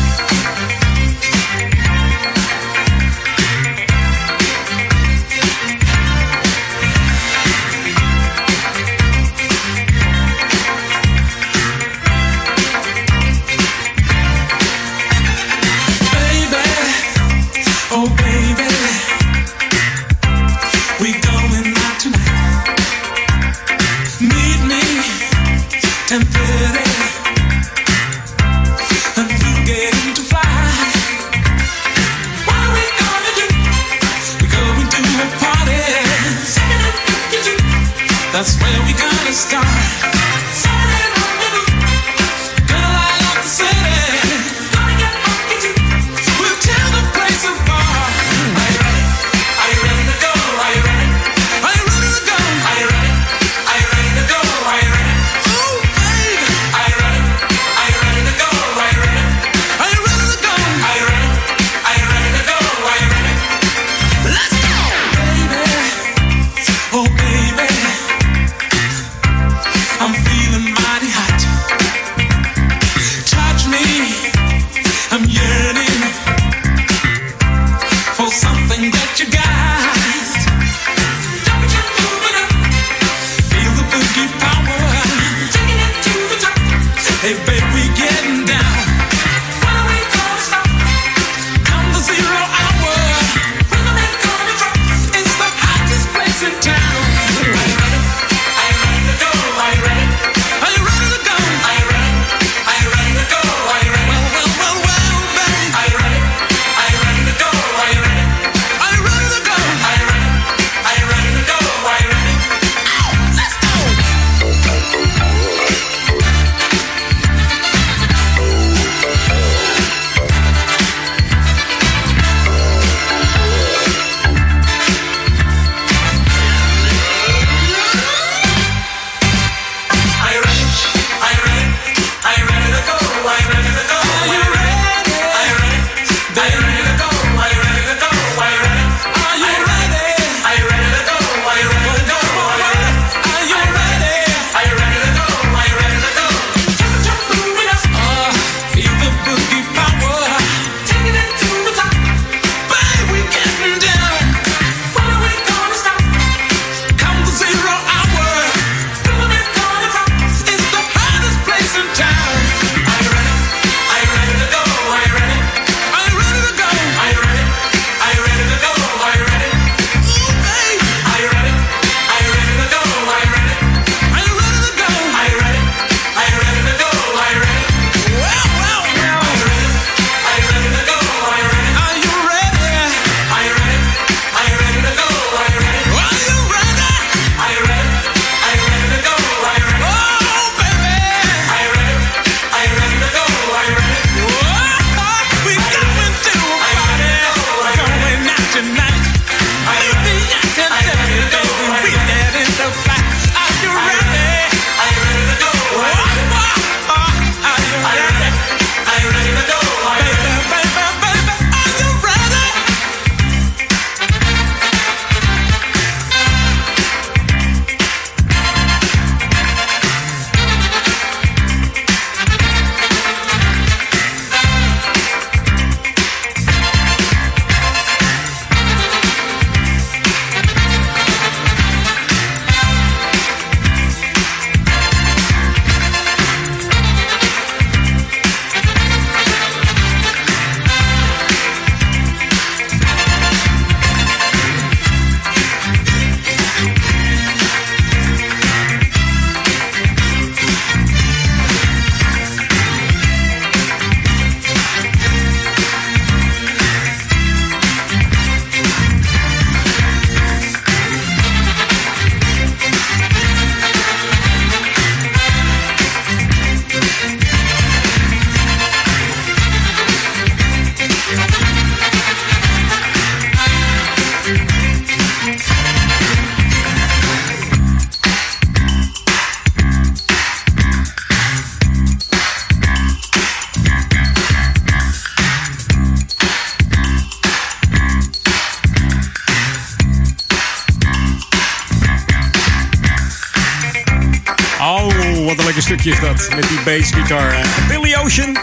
Is dat. Met die bassgitaar. Billy Ocean.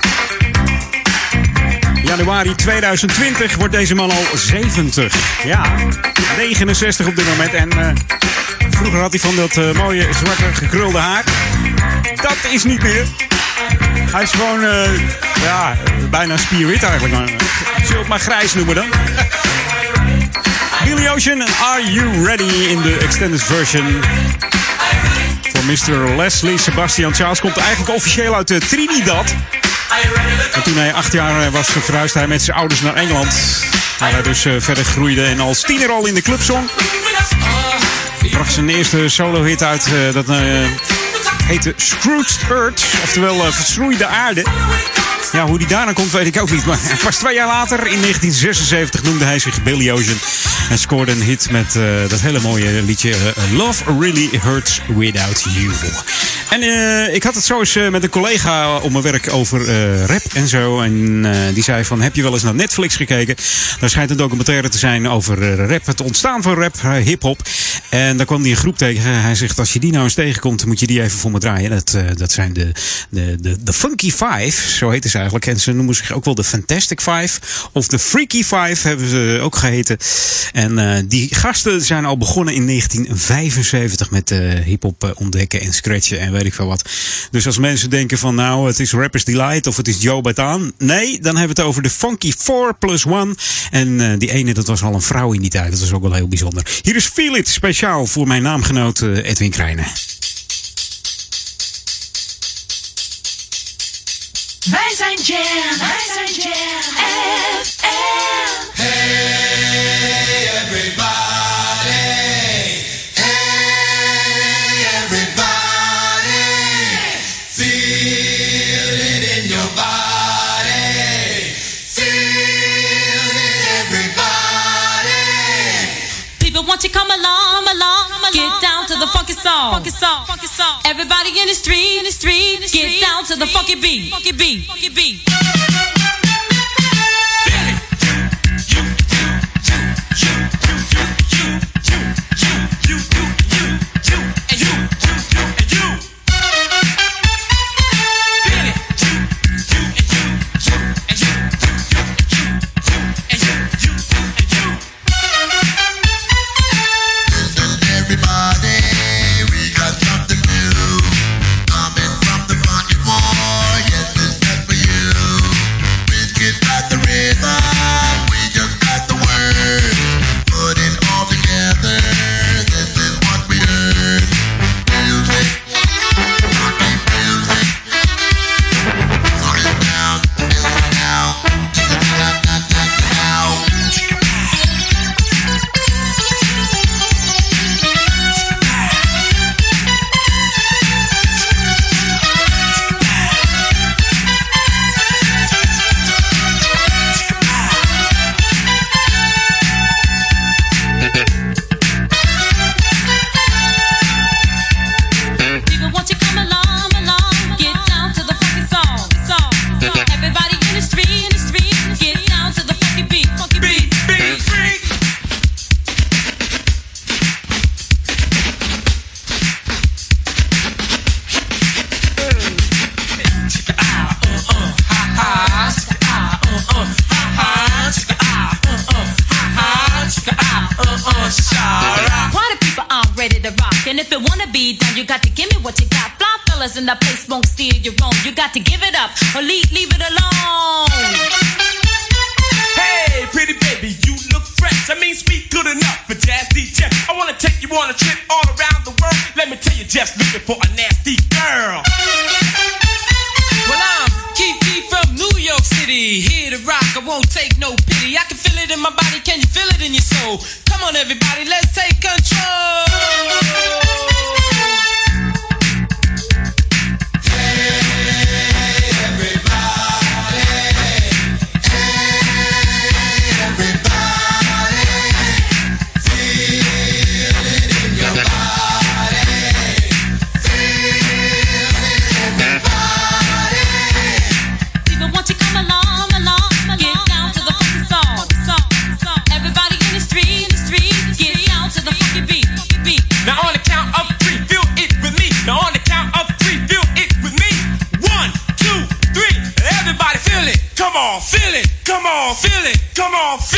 Januari 2020 wordt deze man al 70. Ja, 69 op dit moment. En eh, vroeger had hij van dat eh, mooie zwarte gekrulde haar. Dat is niet meer. Hij is gewoon, eh, ja, bijna spierwit eigenlijk. Zul het maar grijs noemen dan. Billy Ocean, Are You Ready in de extended version? Mr. Leslie Sebastian Charles komt eigenlijk officieel uit eh, Trinidad. En toen hij acht jaar eh, was, verhuisde hij met zijn ouders naar Engeland. Waar hij dus eh, verder groeide en als tiener al in de club zong. Bracht zijn eerste solo-hit uit, dat heette Scrooged Earth, oftewel Verschroeide Aarde. Ja, hoe die daarna komt, weet ik ook niet. Maar pas twee jaar later, in 1976, noemde hij zich Billy Ocean. En scoorde een hit met eh, dat hele mooie liedje eh, Love Really Hurts Without You. En eh, ik had het zo eens eh, met een collega op mijn werk over eh, rap en zo. En die zei van, heb je wel eens naar Netflix gekeken? Daar schijnt een documentaire te zijn over rap. Het ontstaan van rap, hip-hop. En daar kwam hij een groep tegen. Hij zegt, als je die nou eens tegenkomt, moet je die even voor me draaien. Dat, dat zijn de, de, de, de Funky Five, zo heten ze eigenlijk. En ze noemen zich ook wel de Fantastic Five. Of de Freaky Five hebben ze ook geheten. En die gasten zijn al begonnen in 1975 met hip-hop ontdekken en scratchen en weet ik veel wat. Dus als mensen denken van nou, het is Rappers Delight of het is Joe Bataan. Nee, dan hebben we het over de Funky 4 plus 1. En eh, die ene, dat was al een vrouw in die tijd. Dat was ook wel heel bijzonder. Hier is Feel It, speciaal voor mijn naamgenoot eh, Edwin Krijnen. Wij zijn Jam, wij zijn Jam. You come along, along, get down to the funky song, funky song, funky song. Everybody in the street, in the street, get down to the funky beat, funky beat, funky beat. Everybody, the place won't steal your own. You got to give it up or leave, leave it alone. Hey, pretty baby, you look fresh. I mean, sweet, good enough for Jazzy Jeff. I wanna take you on a trip all around the world. Let me tell you, just looking for a nasty girl. Well, I'm Keith from New York City. Here to rock, I won't take no pity. I can feel it in my body, can you feel it in your soul? Come on, everybody, let's take control. On, feel it. Come on, feel it.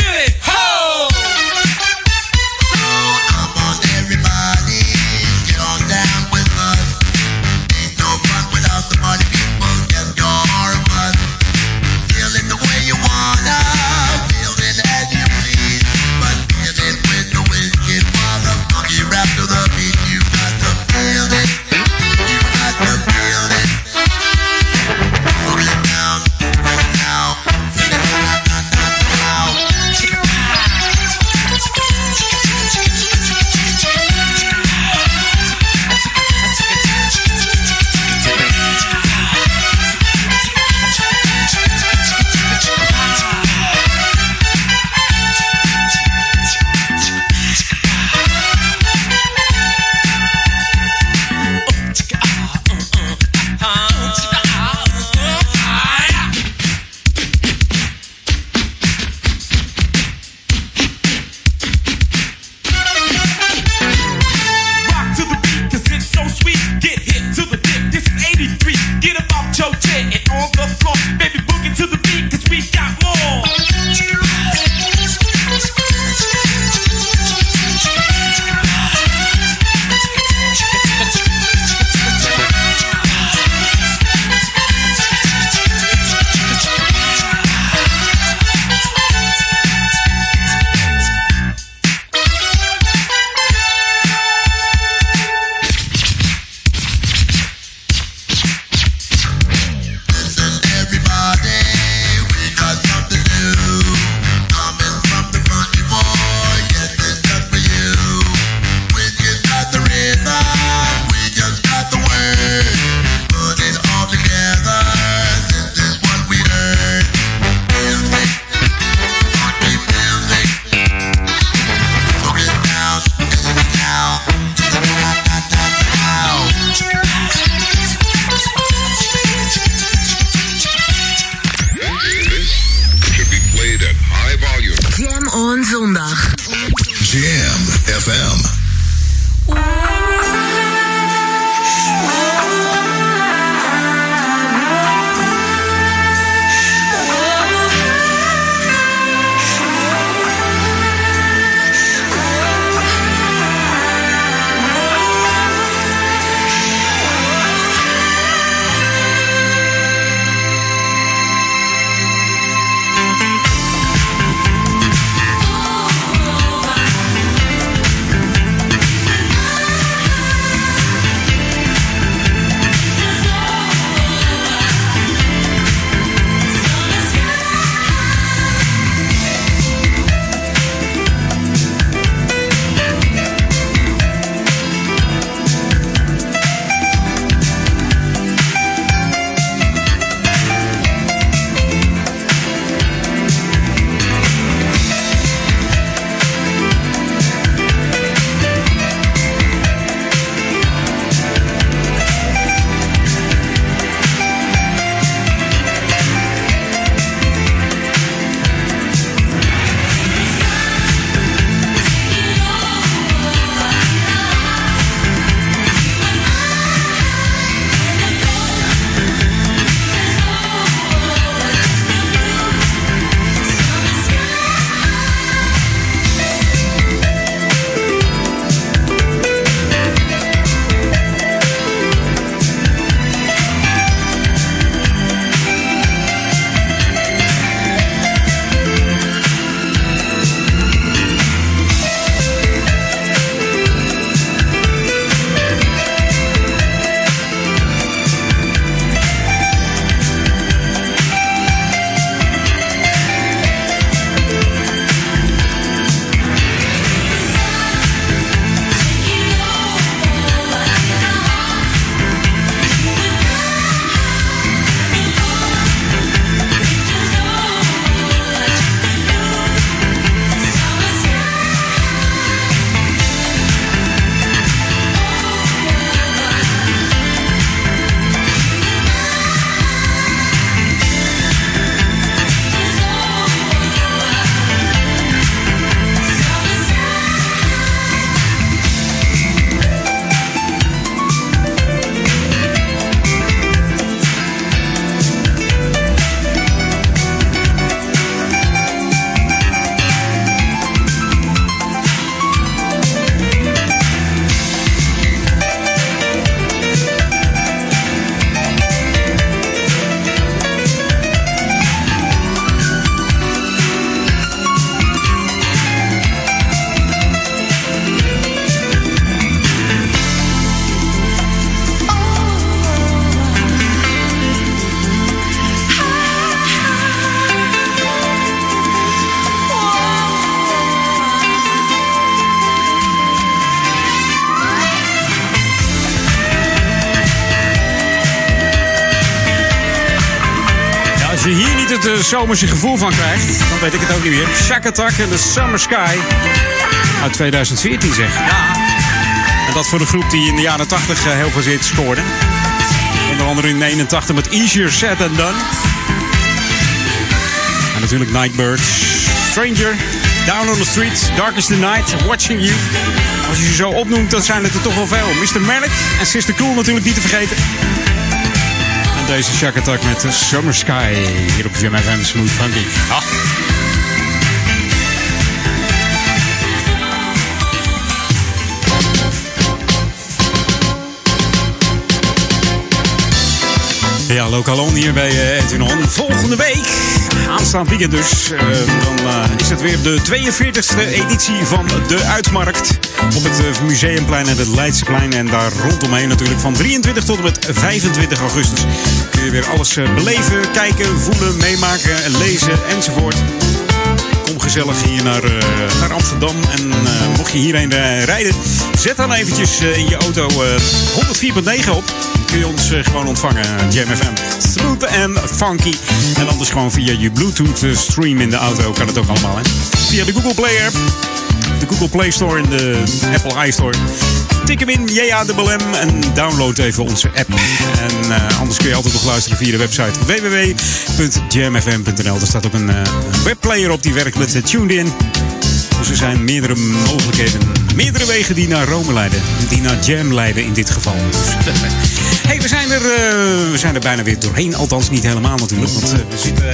Zomerse gevoel van krijgt, dan weet ik het ook niet meer. Shack Attack en The Summer Sky. Uit 2014 zeg. Ja. En dat voor een groep die in de jaren 80 uh, heel veel zit scoorde. Onder andere in 89 met Easier Said Than Done. En natuurlijk Nightbirds. Stranger. Down on the Street. Darkest the Night. Watching You. Als je ze zo opnoemt, dan zijn het er toch wel veel. Mr. Malik en Sister Cool natuurlijk niet te vergeten. Deze Shack Attack met de Summer Sky. Hier op Jam FM Smooth Funky. Ah. Ja, Lokalon hier bij uh, Edwin. Volgende week, aanstaand weekend dus, uh, dan is het weer de 42e editie van de Uitmarkt. Op het Museumplein en het Leidseplein. En daar rondomheen natuurlijk van 23 tot en met 25 augustus. Je weer alles beleven, kijken, voelen, meemaken, lezen enzovoort kom gezellig hier naar, uh, naar Amsterdam. En uh, mocht je hierheen rijden, zet dan eventjes in je auto 104.9 op. Kun je ons gewoon ontvangen, Jam FM. Smooth en funky. En anders gewoon via je Bluetooth stream in de auto kan het ook allemaal. Hè? Via de Google Play app. De Google Play Store en de Apple iStore. Tik hem in, ja, de M en download even onze app. En uh, anders kun je altijd nog luisteren via de website www.jamfm.nl. Er staat ook een uh, webplayer op die werkt met uh, Tuned In. Dus er zijn meerdere mogelijkheden, meerdere wegen die naar Rome leiden. Die naar Jam leiden in dit geval. Hey, we zijn, er, we zijn er bijna weer doorheen. Althans, niet helemaal natuurlijk. Want we zitten,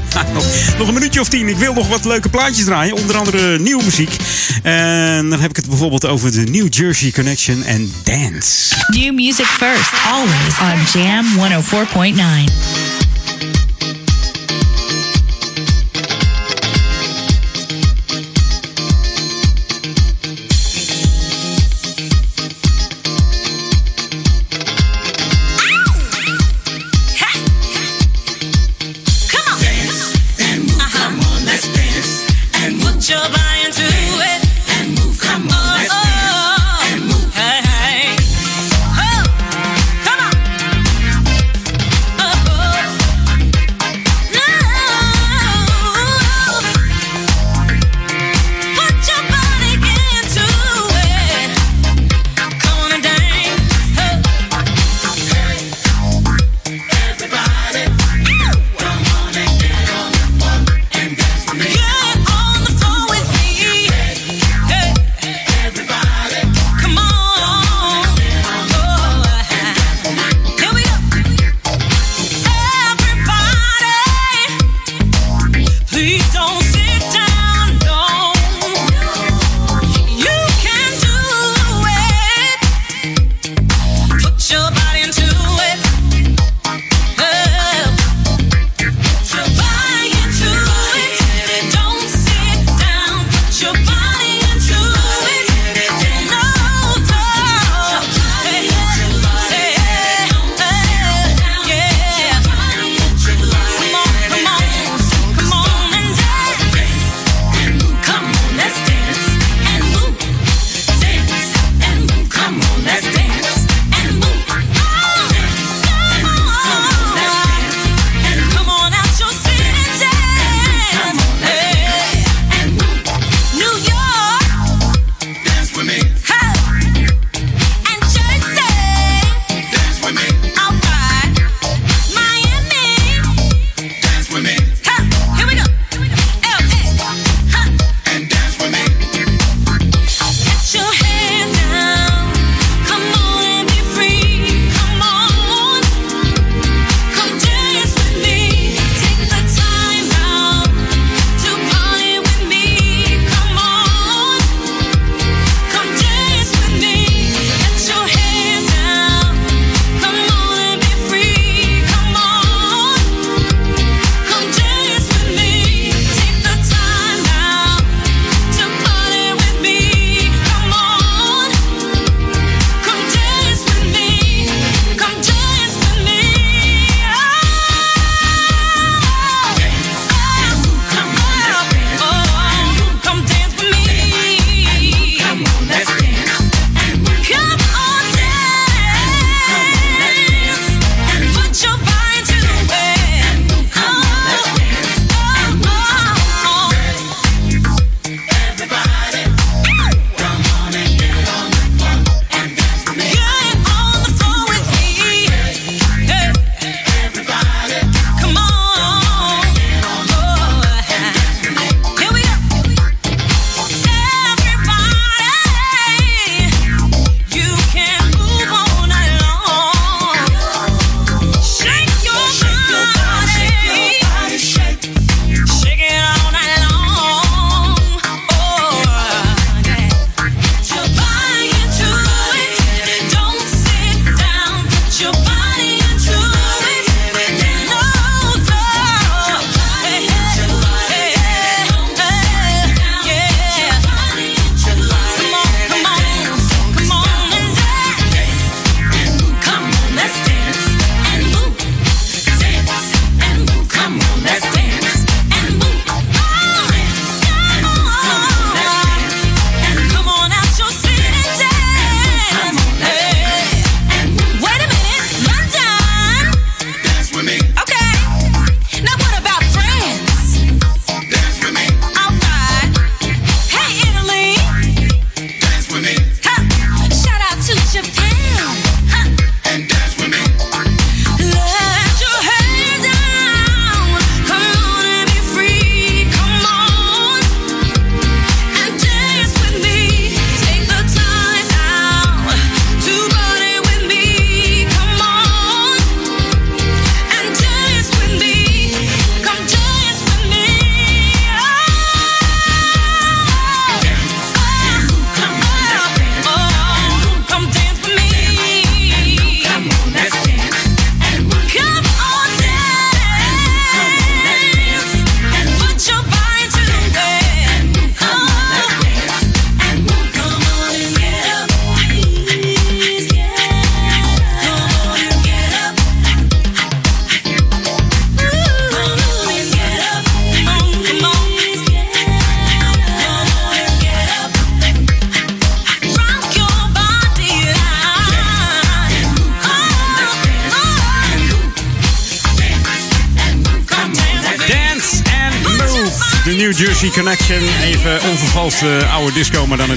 nog, nog een minuutje of tien. Ik wil nog wat leuke plaatjes draaien. Onder andere nieuwe muziek. En dan heb ik het bijvoorbeeld over de New Jersey Connection en Dance. New music first, always on Jam 104.9.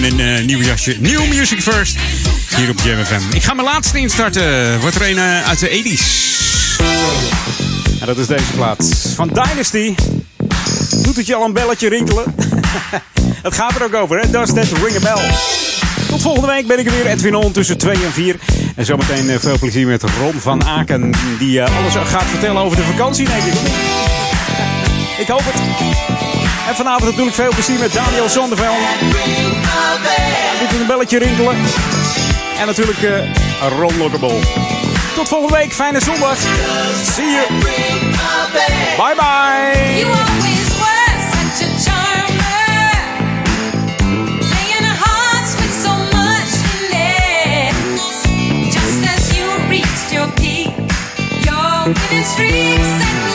een eh, nieuw jasje. New Music First. Hier op Jam FM. Ik ga mijn laatste instarten. Wordt er een eh, uit de 80s. En dat is deze plaat. Van Dynasty. Doet het je al een belletje rinkelen? Het gaat er ook over, hè? Does that ring a bell? Tot volgende week ben ik er weer. Edwin On tussen 2 en 4. En zometeen eh, veel plezier met Ron van Aken. Die alles gaat vertellen over de vakantie, denk ik. Ik hoop het. En vanavond natuurlijk veel plezier met Daniel Zonderveld. Het een belletje rinkelen. En natuurlijk eh, Ron. Tot volgende week. Fijne zondag. See you. Bye bye. You always were such a charmer, your peak, your winning streak suddenly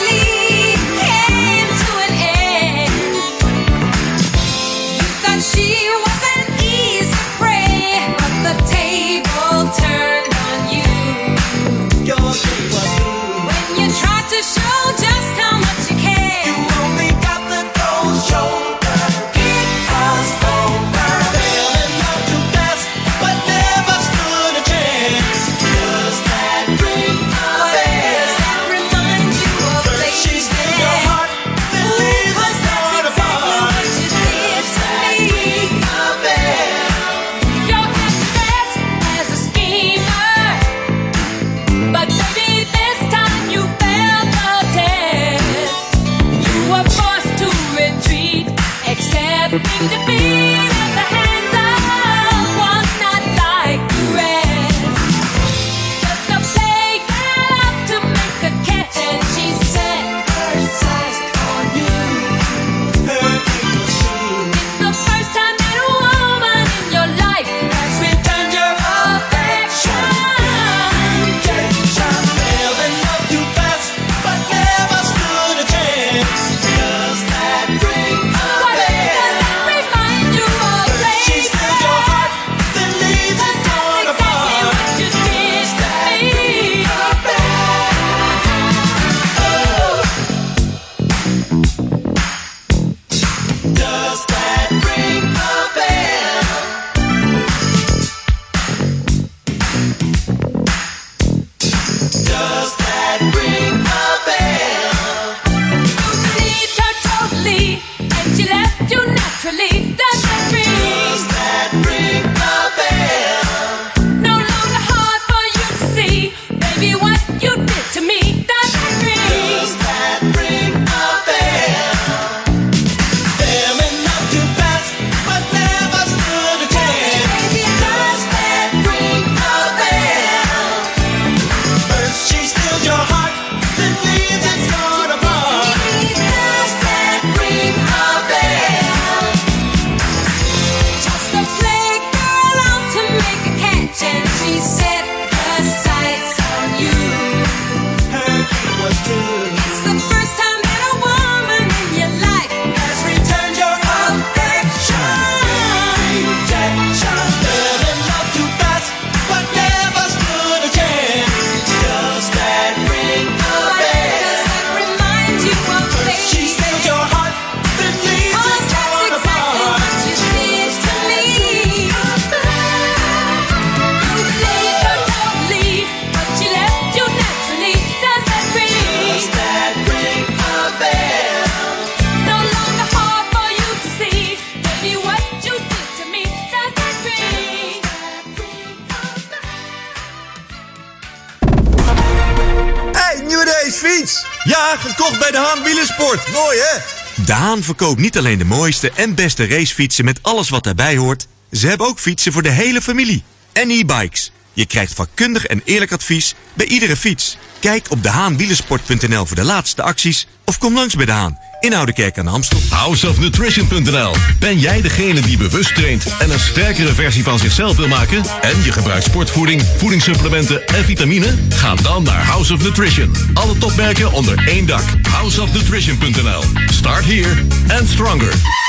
Haan verkoopt niet alleen de mooiste en beste racefietsen met alles wat daarbij hoort. Ze hebben ook fietsen voor de hele familie. En e-bikes. Je krijgt vakkundig en eerlijk advies bij iedere fiets. Kijk op dehaanwielersport.nl voor de laatste acties of kom langs bij de Haan in Oudekerk aan de Amstel. Houseofnutrition.nl Ben jij degene die bewust traint en een sterkere versie van zichzelf wil maken? En je gebruikt sportvoeding, voedingssupplementen en vitamine? Ga dan naar House of Nutrition. Alle topmerken onder één dak. Houseofnutrition.nl Start here and stronger.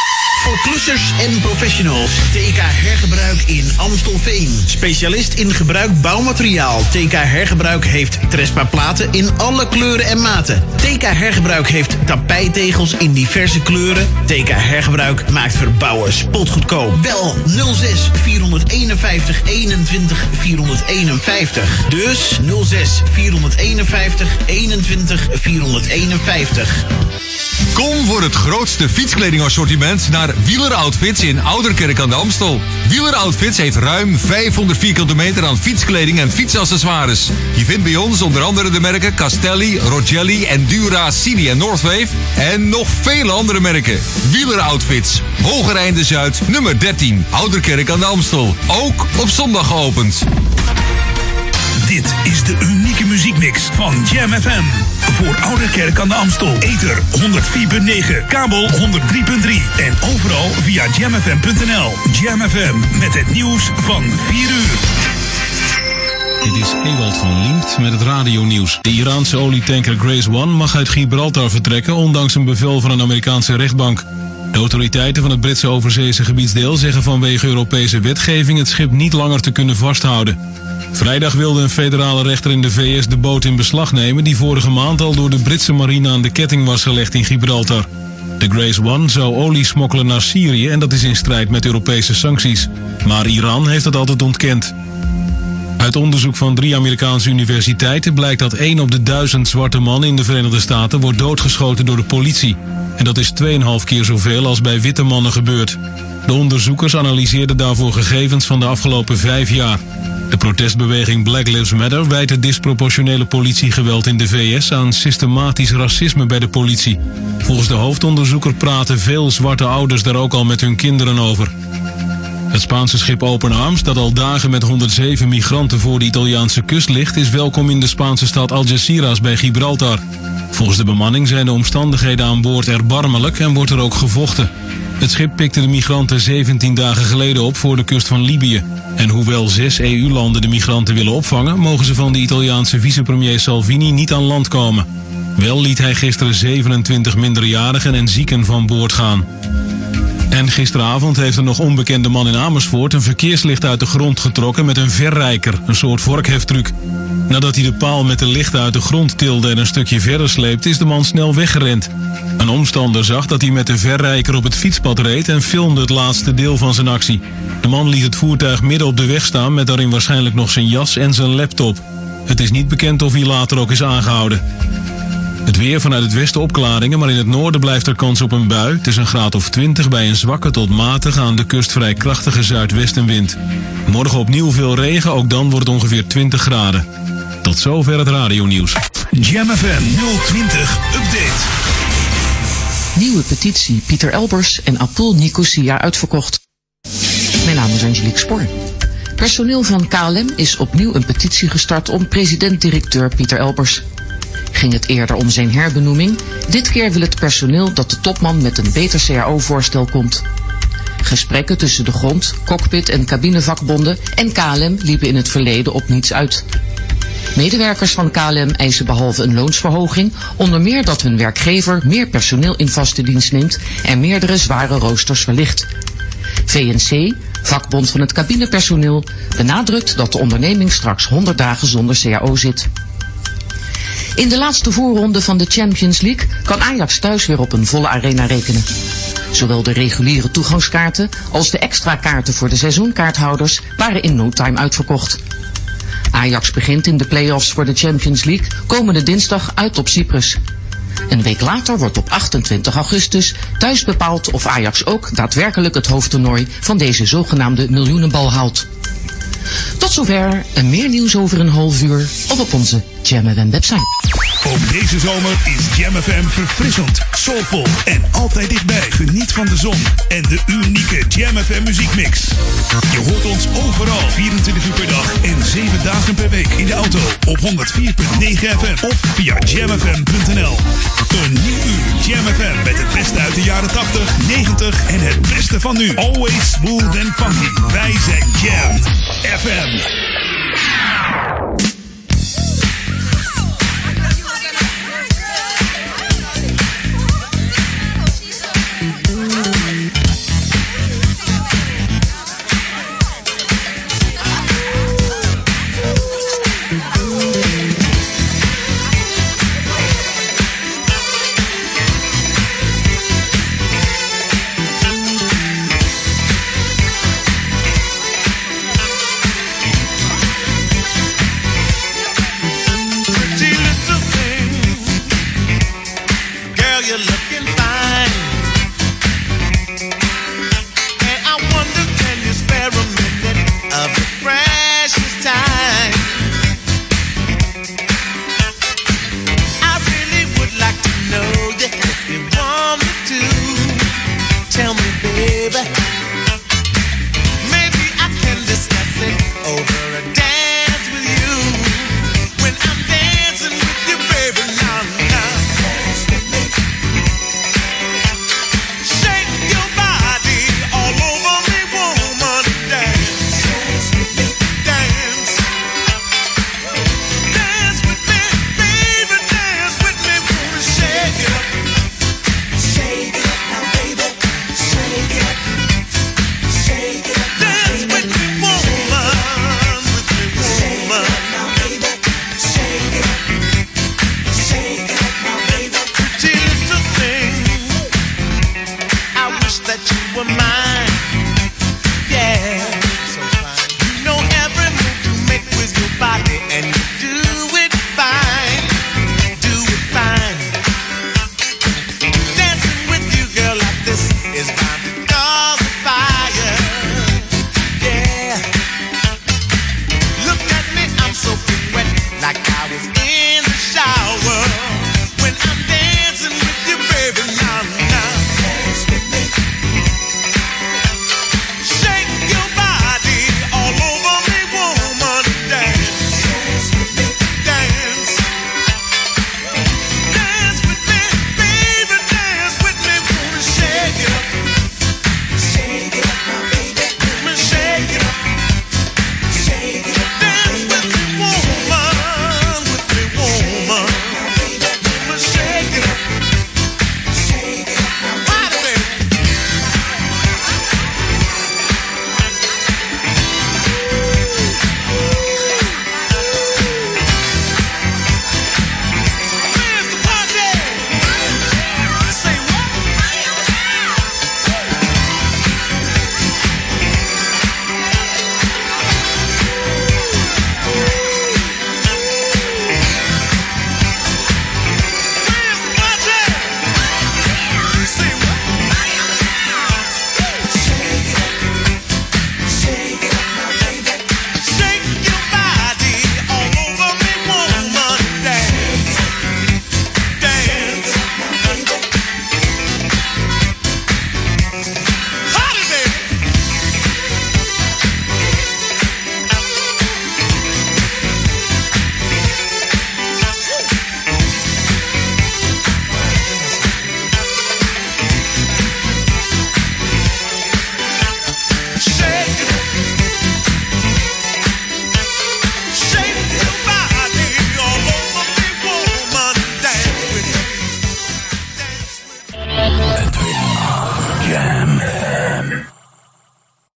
Voor klussers en professionals. TK hergebruik in Amstelveen. Specialist in gebruik bouwmateriaal. TK Hergebruik heeft Trespa platen in alle kleuren en maten. TK Hergebruik heeft tapijtegels in diverse kleuren. TK Hergebruik maakt verbouwen spotgoedkoop. Bel 06 451 21 451. Dus 06 451 21 451. Kom voor het grootste fietskledingassortiment naar Wieler Outfits in Ouderkerk aan de Amstel. Wieler Outfits heeft ruim 500 vierkante meter aan fietskleding en fietsaccessoires. Je vindt bij ons onder andere de merken Castelli, Rogelli, Endura, Cini en Northwave. En nog vele andere merken. Wieler Outfits, Hogereinde Zuid, nummer 13, Ouderkerk aan de Amstel. Ook op zondag geopend. Dit is de unieke muziekmix van Jam FM. Voor Ouderkerk aan de Amstel. Ether 104.9, kabel 103.3 en overal via jamfm.nl. Jam FM met het nieuws van 4 uur. Dit is Ewald van Liemt met het radionieuws. De Iraanse olietanker Grace One mag uit Gibraltar vertrekken, ondanks een bevel van een Amerikaanse rechtbank. De autoriteiten van het Britse overzeese gebiedsdeel zeggen vanwege Europese wetgeving het schip niet langer te kunnen vasthouden. Vrijdag wilde een federale rechter in de VS de boot in beslag nemen die vorige maand al door de Britse marine aan de ketting was gelegd in Gibraltar. De Grace One zou olie smokkelen naar Syrië en dat is in strijd met Europese sancties. Maar Iran heeft dat altijd ontkend. Uit onderzoek van drie Amerikaanse universiteiten blijkt dat 1 op de duizend zwarte mannen in de Verenigde Staten wordt doodgeschoten door de politie. En dat is 2,5 keer zoveel als bij witte mannen gebeurt. De onderzoekers analyseerden daarvoor gegevens van de afgelopen vijf jaar. De protestbeweging Black Lives Matter wijt het disproportionele politiegeweld in de VS aan systematisch racisme bij de politie. Volgens de hoofdonderzoeker praten veel zwarte ouders daar ook al met hun kinderen over. Het Spaanse schip Open Arms, dat al dagen met 107 migranten voor de Italiaanse kust ligt, is welkom in de Spaanse stad Algeciras bij Gibraltar. Volgens de bemanning zijn de omstandigheden aan boord erbarmelijk en wordt er ook gevochten. Het schip pikte de migranten 17 dagen geleden op voor de kust van Libië. En hoewel zes EU-landen de migranten willen opvangen, mogen ze van de Italiaanse vicepremier Salvini niet aan land komen. Wel liet hij gisteren 27 minderjarigen en zieken van boord gaan. En gisteravond heeft een nog onbekende man in Amersfoort een verkeerslicht uit de grond getrokken met een verrijker, een soort vorkheftruc. Nadat hij de paal met de lichten uit de grond tilde en een stukje verder sleepte, is de man snel weggerend. Een omstander zag dat hij met de verrijker op het fietspad reed en filmde het laatste deel van zijn actie. De man liet het voertuig midden op de weg staan met daarin waarschijnlijk nog zijn jas en zijn laptop. Het is niet bekend of hij later ook is aangehouden. Het weer vanuit het westen opklaringen, maar in het noorden blijft er kans op een bui. Het is een graad of 20 bij een zwakke tot matige aan de kust vrij krachtige zuidwestenwind. Morgen opnieuw veel regen, ook dan wordt het ongeveer 20 graden. Tot zover het radionieuws. Jam FM 020 Update. Nieuwe petitie Pieter Elbers en Apul Nicosia uitverkocht. Mijn naam is Angelique Spoor. Personeel van KLM is opnieuw een petitie gestart om president-directeur Pieter Elbers. Ging het eerder om zijn herbenoeming, dit keer wil het personeel dat de topman met een beter CAO-voorstel komt. Gesprekken tussen de grond, cockpit en cabinevakbonden en KLM liepen in het verleden op niets uit. Medewerkers van KLM eisen behalve een loonsverhoging onder meer dat hun werkgever meer personeel in vaste dienst neemt en meerdere zware roosters verlicht. VNC, vakbond van het cabinepersoneel, benadrukt dat de onderneming straks 100 dagen zonder CAO zit. In de laatste voorronde van de Champions League kan Ajax thuis weer op een volle arena rekenen. Zowel de reguliere toegangskaarten als de extra kaarten voor de seizoenkaarthouders waren in no time uitverkocht. Ajax begint in de play-offs voor de Champions League komende dinsdag uit op Cyprus. Een week later wordt op 28 augustus thuis bepaald of Ajax ook daadwerkelijk het hoofdtoernooi van deze zogenaamde miljoenenbal haalt. Tot zover en meer nieuws over een half uur of op onze JamFM website. Ook deze zomer is Jam FM verfrissend, soulvol en altijd dichtbij. Geniet van de zon en de unieke Jam FM muziekmix. Je hoort ons overal 24 uur per dag en 7 dagen per week in de auto op 104.9 FM of via jamfm.nl. Een nieuw uur Jam FM met het beste uit de jaren 80, 90 en het beste van nu. Always smooth and funky. Wij zijn Jam FM.